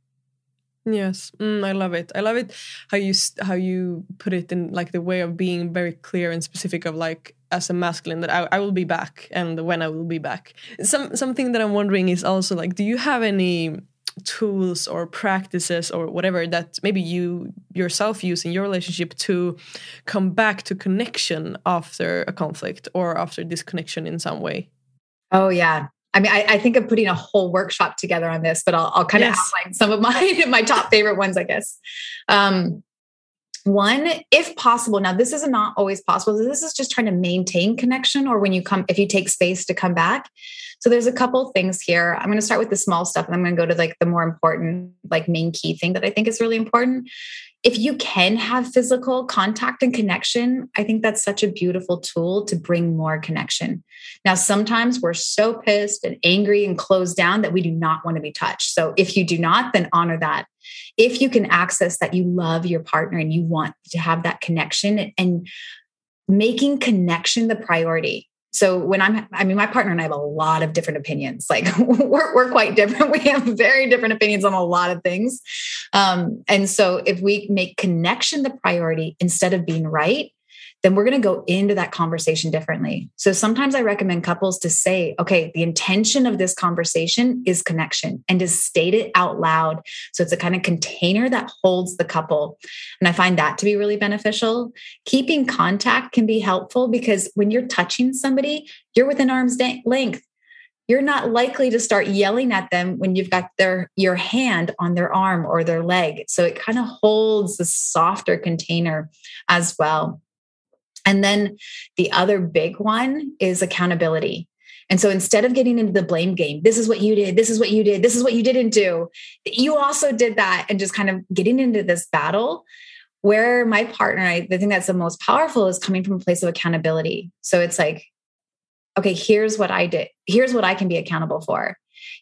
Yes. Mm, i love it. I love it how you how you put it in like the way of being very clear and specific of like as a masculine that I, I will be back and when i will be back. Some something that i'm wondering is also like do you have any tools or practices or whatever that maybe you yourself use in your relationship to come back to connection after a conflict or after disconnection in some way?
Oh, yeah. I mean, I, I think of putting a whole workshop together on this, but I'll, I'll kind yes. of outline some of my my top favorite ones, I guess. Um, one, if possible, now this is not always possible. This is just trying to maintain connection, or when you come, if you take space to come back, so there's a couple things here. I'm going to start with the small stuff and I'm going to go to like the more important, like main key thing that I think is really important. If you can have physical contact and connection, I think that's such a beautiful tool to bring more connection. Now, sometimes we're so pissed and angry and closed down that we do not want to be touched. So if you do not, then honor that. If you can access that you love your partner and you want to have that connection and making connection the priority so when I'm, I mean, my partner and I have a lot of different opinions. Like we're, we're quite different. We have very different opinions on a lot of things. Um, and so if we make connection the priority instead of being right, then we're going to go into that conversation differently. So sometimes I recommend couples to say, okay, the intention of this conversation is connection and to state it out loud. So it's a kind of container that holds the couple. And I find that to be really beneficial. Keeping contact can be helpful because when you're touching somebody, you're within arm's length you're not likely to start yelling at them when you've got their your hand on their arm or their leg so it kind of holds the softer container as well and then the other big one is accountability. And so instead of getting into the blame game, this is what you did, this is what you did, this is what you didn't do, you also did that, and just kind of getting into this battle where my partner, I, the thing that's the most powerful is coming from a place of accountability. So it's like, okay, here's what I did, here's what I can be accountable for.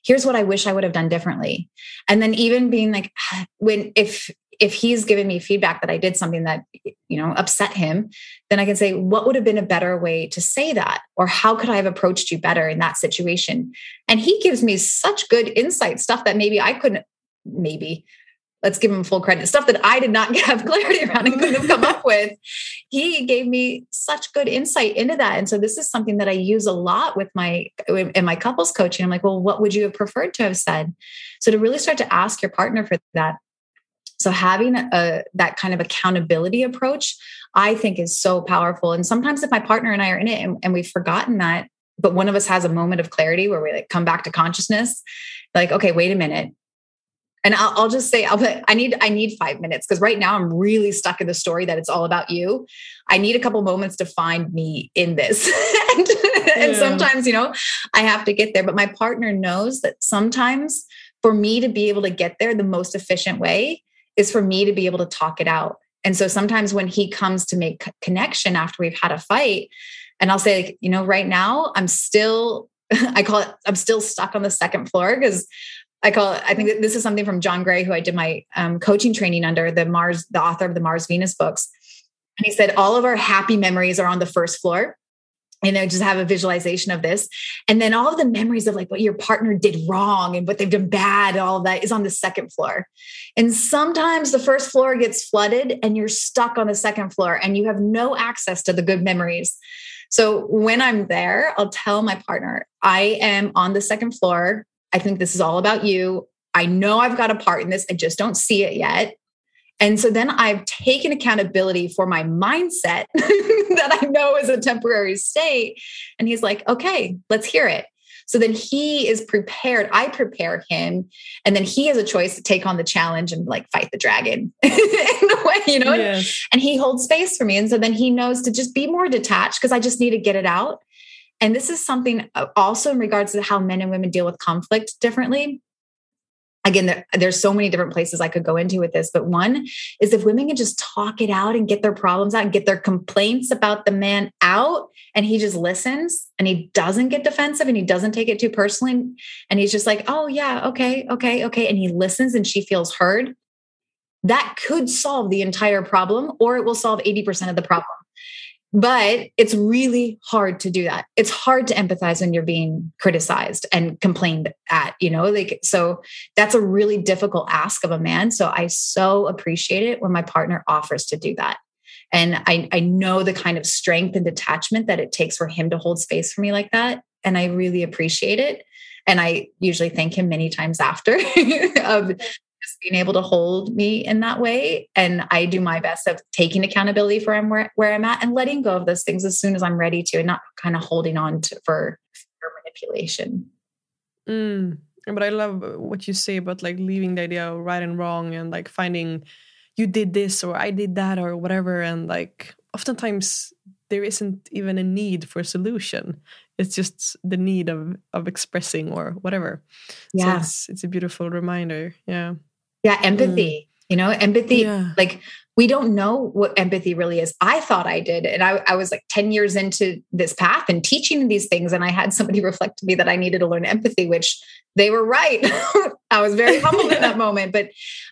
Here's what I wish I would have done differently. And then even being like, when if if he's given me feedback that I did something that you know upset him, then I can say what would have been a better way to say that or how could I have approached you better in that situation? And he gives me such good insight stuff that maybe I couldn't maybe let's give him full credit stuff that I did not have clarity around and couldn't have come up with. He gave me such good insight into that. And so this is something that I use a lot with my in my couples coaching. I'm like, well, what would you have preferred to have said? So to really start to ask your partner for that so having a that kind of accountability approach, I think is so powerful. And sometimes if my partner and I are in it and, and we've forgotten that, but one of us has a moment of clarity where we like come back to consciousness, like, okay, wait a minute. and I'll, I'll just say I'll put, I need I need five minutes because right now I'm really stuck in the story that it's all about you. I need a couple moments to find me in this, and, yeah. and sometimes you know I have to get there. But my partner knows that sometimes for me to be able to get there, the most efficient way is for me to be able to talk it out. And so sometimes when he comes to make connection after we've had a fight, and I'll say, like, you know, right now I'm still I call it, I'm still stuck on the second floor because I call it, I think this is something from John Gray, who I did my um, coaching training under, the Mars, the author of the Mars Venus books. And he said, all of our happy memories are on the first floor. And I just have a visualization of this. And then all of the memories of like what your partner did wrong and what they've done bad, all of that is on the second floor. And sometimes the first floor gets flooded and you're stuck on the second floor and you have no access to the good memories. So when I'm there, I'll tell my partner, I am on the second floor. I think this is all about you. I know I've got a part in this. I just don't see it yet. And so then I've taken accountability for my mindset that I know is a temporary state. And he's like, okay, let's hear it. So then he is prepared. I prepare him, and then he has a choice to take on the challenge and like fight the dragon in a way, you know? Yes. And he holds space for me. And so then he knows to just be more detached because I just need to get it out. And this is something uh, also in regards to how men and women deal with conflict differently. Again, there, there's so many different places I could go into with this, but one is if women can just talk it out and get their problems out and get their complaints about the man out, and he just listens and he doesn't get defensive and he doesn't take it too personally. And he's just like, oh, yeah, okay, okay, okay. And he listens and she feels heard. That could solve the entire problem, or it will solve 80% of the problem but it's really hard to do that. It's hard to empathize when you're being criticized and complained at you know like so that's a really difficult ask of a man. So i so appreciate it when my partner offers to do that. And i i know the kind of strength and detachment that it takes for him to hold space for me like that. And i really appreciate it. And i usually thank him many times after of just being able to hold me in that way. And I do my best of taking accountability for where, where I'm at and letting go of those things as soon as I'm ready to and not kind of holding on to for, for manipulation.
Mm. But I love what you say about like leaving the idea of right and wrong and like finding you did this or I did that or whatever. And like oftentimes there isn't even a need for a solution it's just the need of of expressing or whatever
yeah
so it's, it's a beautiful reminder yeah
yeah, empathy. Mm. You know, empathy, yeah. like we don't know what empathy really is. I thought I did. And I, I was like 10 years into this path and teaching these things. And I had somebody reflect to me that I needed to learn empathy, which they were right. I was very humbled in that moment. But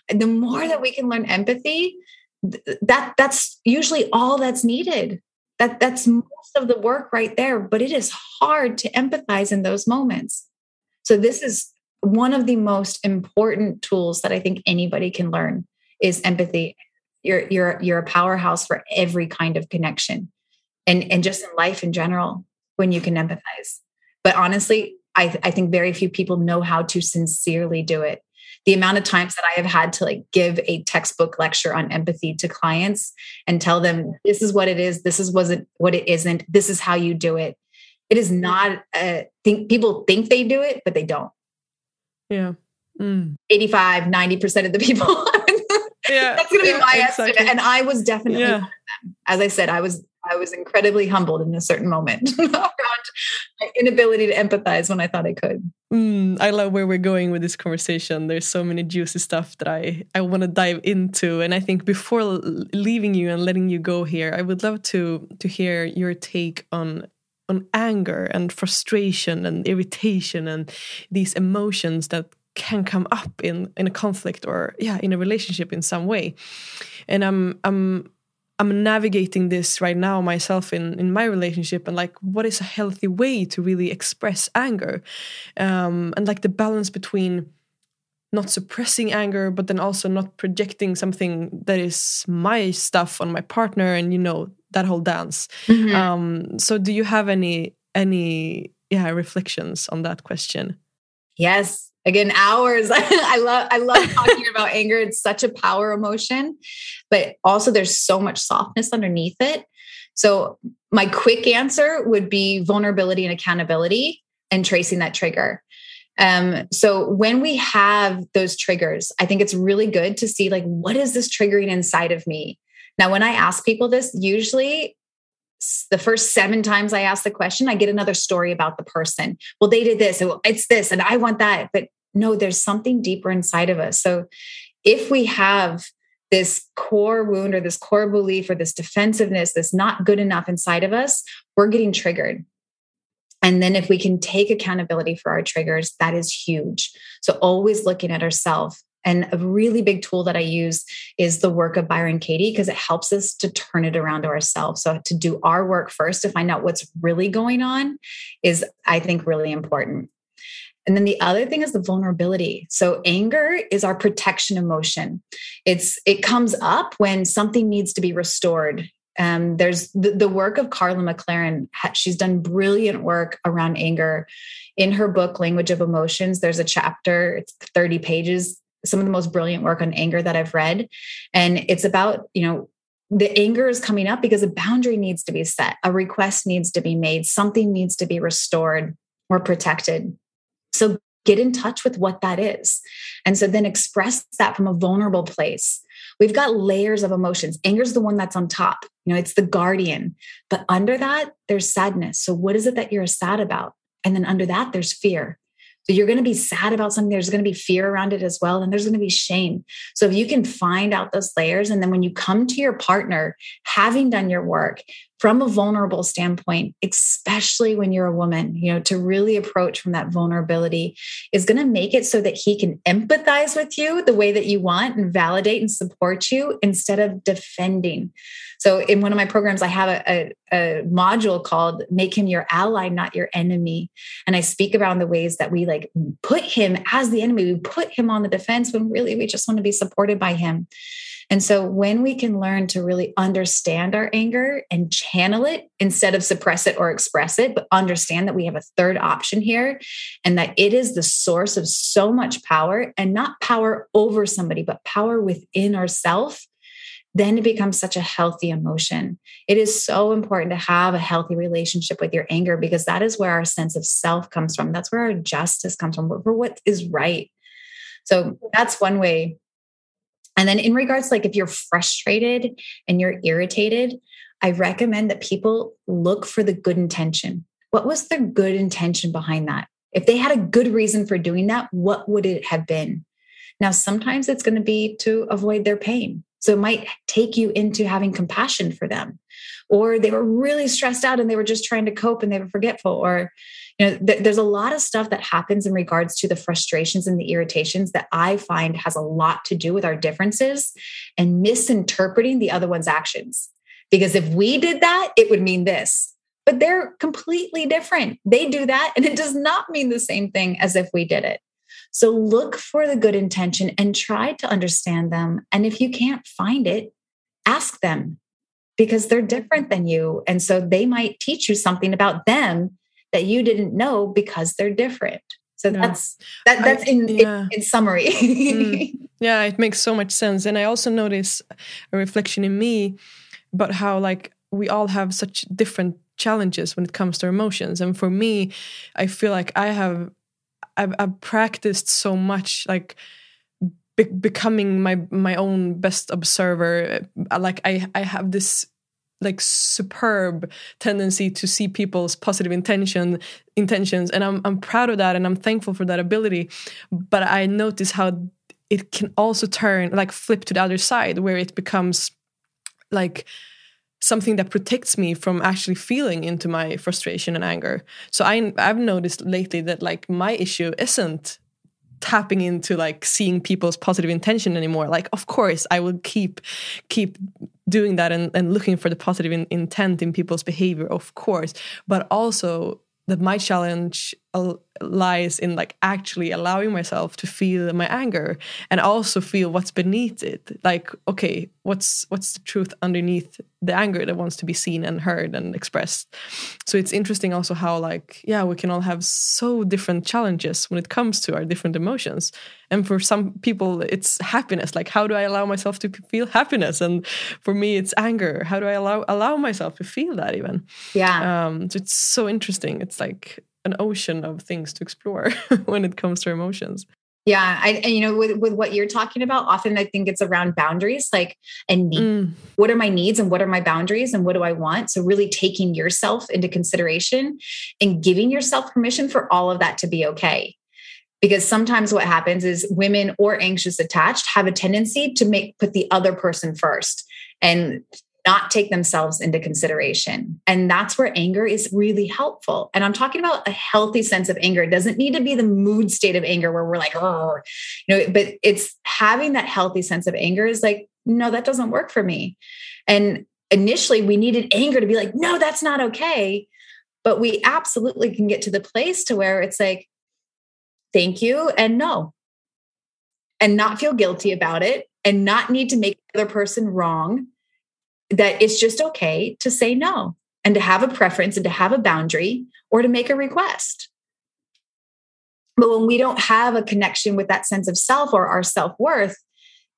the more that we can learn empathy, that that's usually all that's needed. That that's most of the work right there. But it is hard to empathize in those moments. So this is one of the most important tools that I think anybody can learn is empathy. You're you're you're a powerhouse for every kind of connection. And and just in life in general when you can empathize. But honestly, I, I think very few people know how to sincerely do it. The amount of times that I have had to like give a textbook lecture on empathy to clients and tell them this is what it is, this is wasn't what it isn't, this is how you do it. It is not a think people think they do it, but they don't.
Yeah. Mm.
85, 90% of the people. yeah. That's going to be yeah, my exactly. estimate. And I was definitely yeah. one of them. As I said, I was I was incredibly humbled in a certain moment around my inability to empathize when I thought I could.
Mm, I love where we're going with this conversation. There's so many juicy stuff that I, I want to dive into. And I think before leaving you and letting you go here, I would love to to hear your take on on anger and frustration and irritation and these emotions that can come up in in a conflict or yeah in a relationship in some way. And i'm i'm i'm navigating this right now myself in in my relationship and like what is a healthy way to really express anger? Um and like the balance between not suppressing anger but then also not projecting something that is my stuff on my partner and you know that whole dance. Mm-hmm. um so do you have any any yeah reflections on that question?
Yes. Again hours. I love i love talking about anger. It's such a power emotion but also there's so much softness underneath it. So my quick answer would be vulnerability and accountability and tracing that trigger. Um, so when we have those triggers, I think it's really good to see like what is this triggering inside of me. Now, when I ask people this, usually the first seven times I ask the question, I get another story about the person. Well, they did this, it's this, and I want that. But no, there's something deeper inside of us. So if we have this core wound or this core belief or this defensiveness, this not good enough inside of us, we're getting triggered. And then if we can take accountability for our triggers, that is huge. So always looking at ourselves. And a really big tool that I use is the work of Byron Katie because it helps us to turn it around to ourselves. So to do our work first to find out what's really going on is, I think, really important. And then the other thing is the vulnerability. So anger is our protection emotion. It's it comes up when something needs to be restored um, there's the, the, work of Karla McLaren. She's done brilliant work around anger. In her book, Language of Emotions, there's a chapter, it's 30 pages, some of the most brilliant work on anger that I've read. And it's about, you know, the anger is coming up because a boundary needs to be set, a request needs to be made, something needs to be restored or protected. So get in touch with what that is. And so then express that from a vulnerable place. We've got layers of emotions. Anger is the one that's on top. You know, it's the guardian. But under that, there's sadness. So what is it that you're sad about? And then under that, there's fear. So you're going to be sad about something. There's going to be fear around it as well. And there's going to be shame. So if you can find out those layers, and then when you come to your partner, having done your work from a vulnerable standpoint, especially when you're a woman, you know, to really approach from that vulnerability is going to make it so that he can empathize with you the way that you want and validate and support you instead of defending. So in one of my programs, I have a, a, a, module called Make Him Your Ally, Not Your Enemy. And I speak around the ways that we like put him as the enemy. We put him on the defense when really we just want to be supported by him. And so when we can learn to really understand our anger and channel it instead of suppress it or express it, but understand that we have a third option here and that it is the source of so much power and not power over somebody, but power within ourselves then it becomes such a healthy emotion. It is so important to have a healthy relationship with your anger because that is where our sense of self comes from. That's where our justice comes from, for what is right. So that's one way. And then in regards like if you're frustrated and you're irritated, I recommend that people look for the good intention. What was the good intention behind that? If they had a good reason for doing that, what would it have been? Now, sometimes it's going to be to avoid their pain. So it might take you into having compassion for them. Or they were really stressed out and they were just trying to cope and they were forgetful. Or, you know, th- there's a lot of stuff that happens in regards to the frustrations and the irritations that I find has a lot to do with our differences and misinterpreting the other one's actions. Because if we did that, it would mean this. But they're completely different. They do that, and it does not mean the same thing as if we did it. So look for the good intention and try to understand them. And if you can't find it, ask them because they're different than you. And so they might teach you something about them that you didn't know because they're different. So yeah. that's that that's I, in, yeah. in, in summary. mm.
Yeah, it makes so much sense. And I also notice a reflection in me about how like we all have such different challenges when it comes to emotions. And for me, I feel like I have I've, I've practiced so much like be becoming my my own best observer. Uh, like i i have this like superb tendency to see people's positive intention intentions and I'm I'm proud of that and I'm thankful for that ability. But I notice how it can also turn like flip to the other side where it becomes like something that protects me from actually feeling into my frustration and anger. So I I've noticed lately that like my issue isn't tapping into like seeing people's positive intention anymore like of course i will keep keep doing that and, and looking for the positive in, intent in people's behavior of course but also that my challenge lies in like actually allowing myself to feel my anger and also feel what's beneath it. Like okay what's what's the truth underneath the anger that wants to be seen and heard and expressed? So it's interesting also how like yeah we can all have so different challenges when it comes to our different emotions. And for some people it's happiness. Like how do i allow myself to feel happiness? And for me it's anger. How do i allow allow myself to feel that even?
Yeah.
Um so it's so interesting. It's like an ocean of things to explore when it comes to emotions.
Yeah, I and you know with with what you're talking about, often I think it's around boundaries, like and need. Mm. What are my needs and what are my boundaries and what do I want? So really taking yourself into consideration and giving yourself permission for all of that to be okay. Because sometimes what happens is women or anxious attached have a tendency to make put the other person first and not take themselves into consideration. And that's where anger is really helpful. And I'm talking about a healthy sense of anger. It doesn't need to be the mood state of anger where we're like, oh, you know, but it's having that healthy sense of anger is like, no, that doesn't work for me. And initially we needed anger to be like, no, that's not okay. But we absolutely can get to the place to where it's like, thank you and no. And not feel guilty about it and not need to make the other person wrong that it's just okay to say no and to have a preference and to have a boundary or to make a request. But when we don't have a connection with that sense of self or our self worth,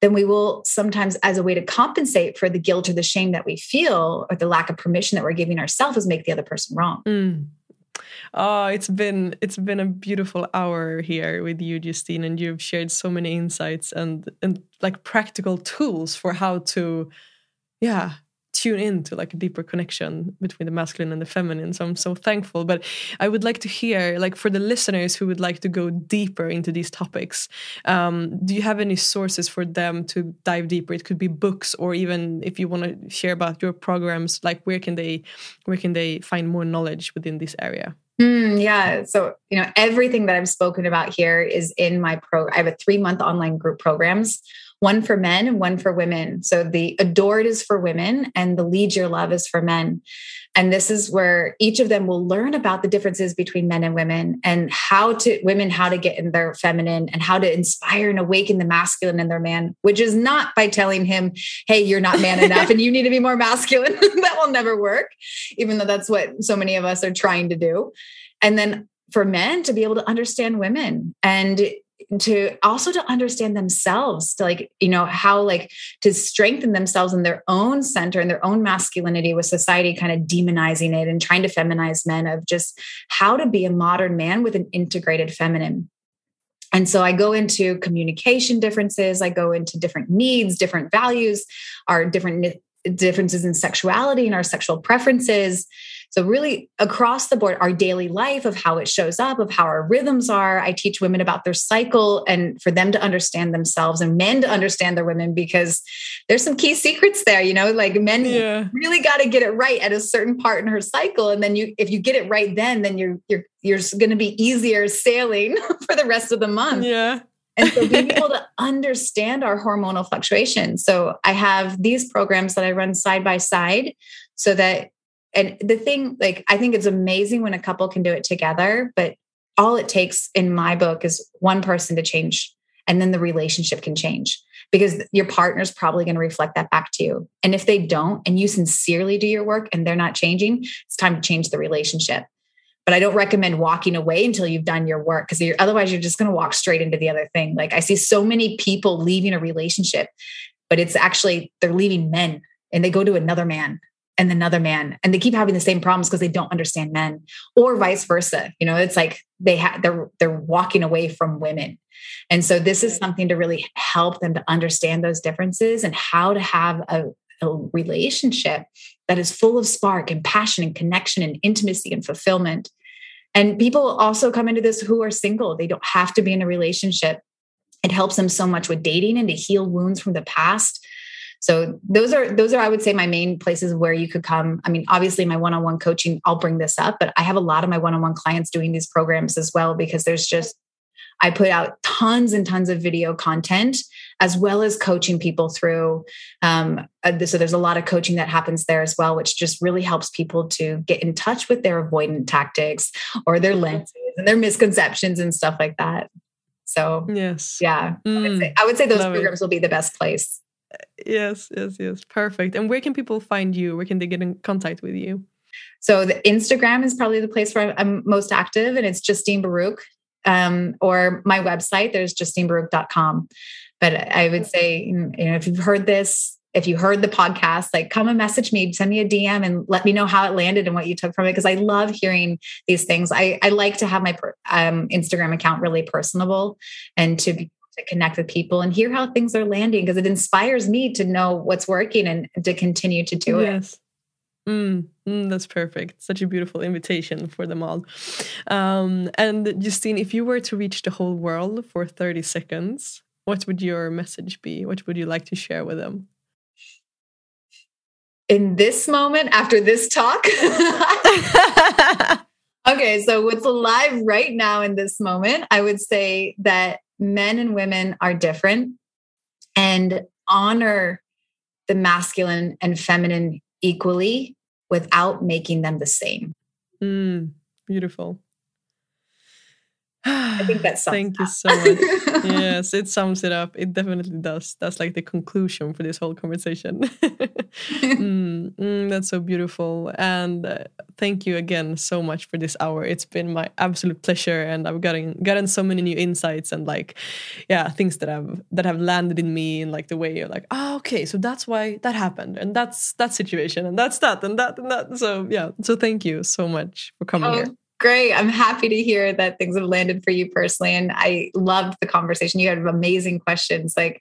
then we will sometimes, as a way to compensate for the guilt or the shame that we feel or the lack of permission that we're giving ourselves, is make the other person wrong.
Mm. Oh, it's been it's been a beautiful hour here with you, Justine, and you've shared so many insights and and like practical tools for how to, yeah, tune in to like a deeper connection between the masculine and the feminine so i'm so thankful but i would like to hear like for the listeners who would like to go deeper into these topics um, do you have any sources for them to dive deeper it could be books or even if you want to share about your programs like where can they where can they find more knowledge within this area
Mm, yeah. So, you know, everything that I've spoken about here is in my pro. I have a three month online group programs one for men and one for women. So the adored is for women and the lead your love is for men. And this is where each of them will learn about the differences between men and women and how to women how to get in their feminine and how to inspire and awaken the masculine in their man, which is not by telling him, "Hey, you're not man enough and you need to be more masculine." that will never work, even though that's what so many of us are trying to do. And then for men to be able to understand women and to also to understand themselves to like you know how like to strengthen themselves in their own center and their own masculinity with society kind of demonizing it and trying to feminize men of just how to be a modern man with an integrated feminine and so I go into communication differences, I go into different needs, different values, our different differences in sexuality and our sexual preferences. So, really, across the board, our daily life of how it shows up, of how our rhythms are. I teach women about their cycle and for them to understand themselves and men to understand their women because there's some key secrets there. You know, like men yeah. really got to get it right at a certain part in her cycle. And then you, if you get it right, then, then you're, you're, you're going to be easier sailing for the rest of the month.
Yeah.
and so being able to understand our hormonal fluctuations. So I have these programs that I run side by side so that and the thing like i think it's amazing when a couple can do it together but all it takes in my book is one person to change and then the relationship can change because your partner's probably going to reflect that back to you. And if they don't and you sincerely do your work and they're not changing it's time to change the relationship. But i don't recommend walking away until you've done your work because otherwise you're just going to walk straight into the other thing. Like i see so many people leaving a relationship but it's actually they're leaving men and they go to another man and another man and they keep having the same problems because they don't understand men or vice versa. You know it's like they have they're they're walking away from women. And so this is something to really help them to understand those differences and how to have a, a relationship that is full of spark and passion and connection and intimacy and fulfillment. And people also come into this who are single. They don't have to be in a relationship. It helps them so much with dating and to heal wounds from the past so those are those are I would say my main places where you could come. I mean, obviously my one-on-one coaching, I'll bring this up, but I have a lot of my one-on-one clients doing these programs as well because there's just I put out tons and tons of video content as well as coaching people through. Um, uh, so there's a lot of coaching that happens there as well, which just really helps people to get in touch with their avoidant tactics or their lenses and their misconceptions and stuff like that. So
yes,
yeah, mm, I, would say, I would say those programs it. will be the best place
yes, yes, yes. Perfect. And where can people find you? Where can they get in contact with you?
So the Instagram is probably the place where I'm most active, and it's Justine Baruch. Um, or my website, there's justinebaruch.com. But I would say, you know, if you've heard this if you heard the podcast, like come and message me, send me a DM and let me know how it landed and what you took from it. Because I love hearing these things. I, I like to have my um, Instagram account really personable and to be to connect with people and hear how things are landing because it inspires me to know what's working and to continue to do yes. it.
Mm, mm, that's perfect. Such a beautiful invitation for them all. Um, and Justine, if you were to reach the whole world for 30 seconds, what would your message be? What would you like to share with them?
In this moment, after this talk? okay, so what's alive right now in this moment, I would say that men and women are different and honor the masculine and feminine equally without making them the same.
Mm, beautiful.
I think that's
thank you so much. yes, it sums it up. It definitely does. That's like the conclusion for this whole conversation. mm, mm, that's so beautiful, and uh, thank you again so much for this hour. It's been my absolute pleasure, and I've gotten gotten so many new insights and like, yeah, things that have that have landed in me in like the way you're like, oh, okay, so that's why that happened, and that's that situation, and that's that, and that, and that. So yeah, so thank you so much for coming oh. here
great. I'm happy to hear that things have landed for you personally. And I loved the conversation. You had amazing questions. Like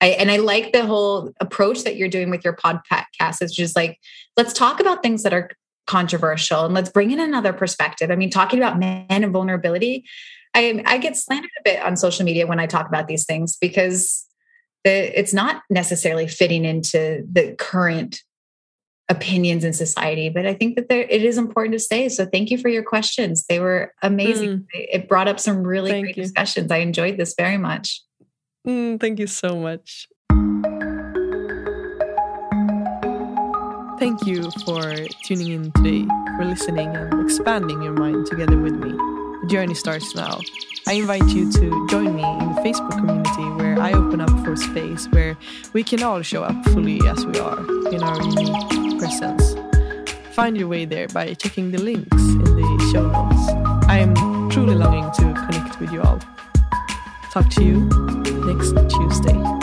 I and I like the whole approach that you're doing with your podcast. It's just like, let's talk about things that are controversial and let's bring in another perspective. I mean, talking about men and vulnerability, I I get slandered a bit on social media when I talk about these things because the, it's not necessarily fitting into the current opinions in society but i think that there it is important to say so thank you for your questions. They were amazing. Mm. it brought up some really thank great you. discussions. I enjoyed this very much.
Mm, thank you so much. Thank you for tuning in today for listening and expanding your mind together with me. The journey starts now. I invite you to join me in the Facebook community where I open up for space where we can all show up fully as we are in our unique presence. Find your way there by checking the links in the show notes. I am truly longing to connect with you all. Talk to you next Tuesday.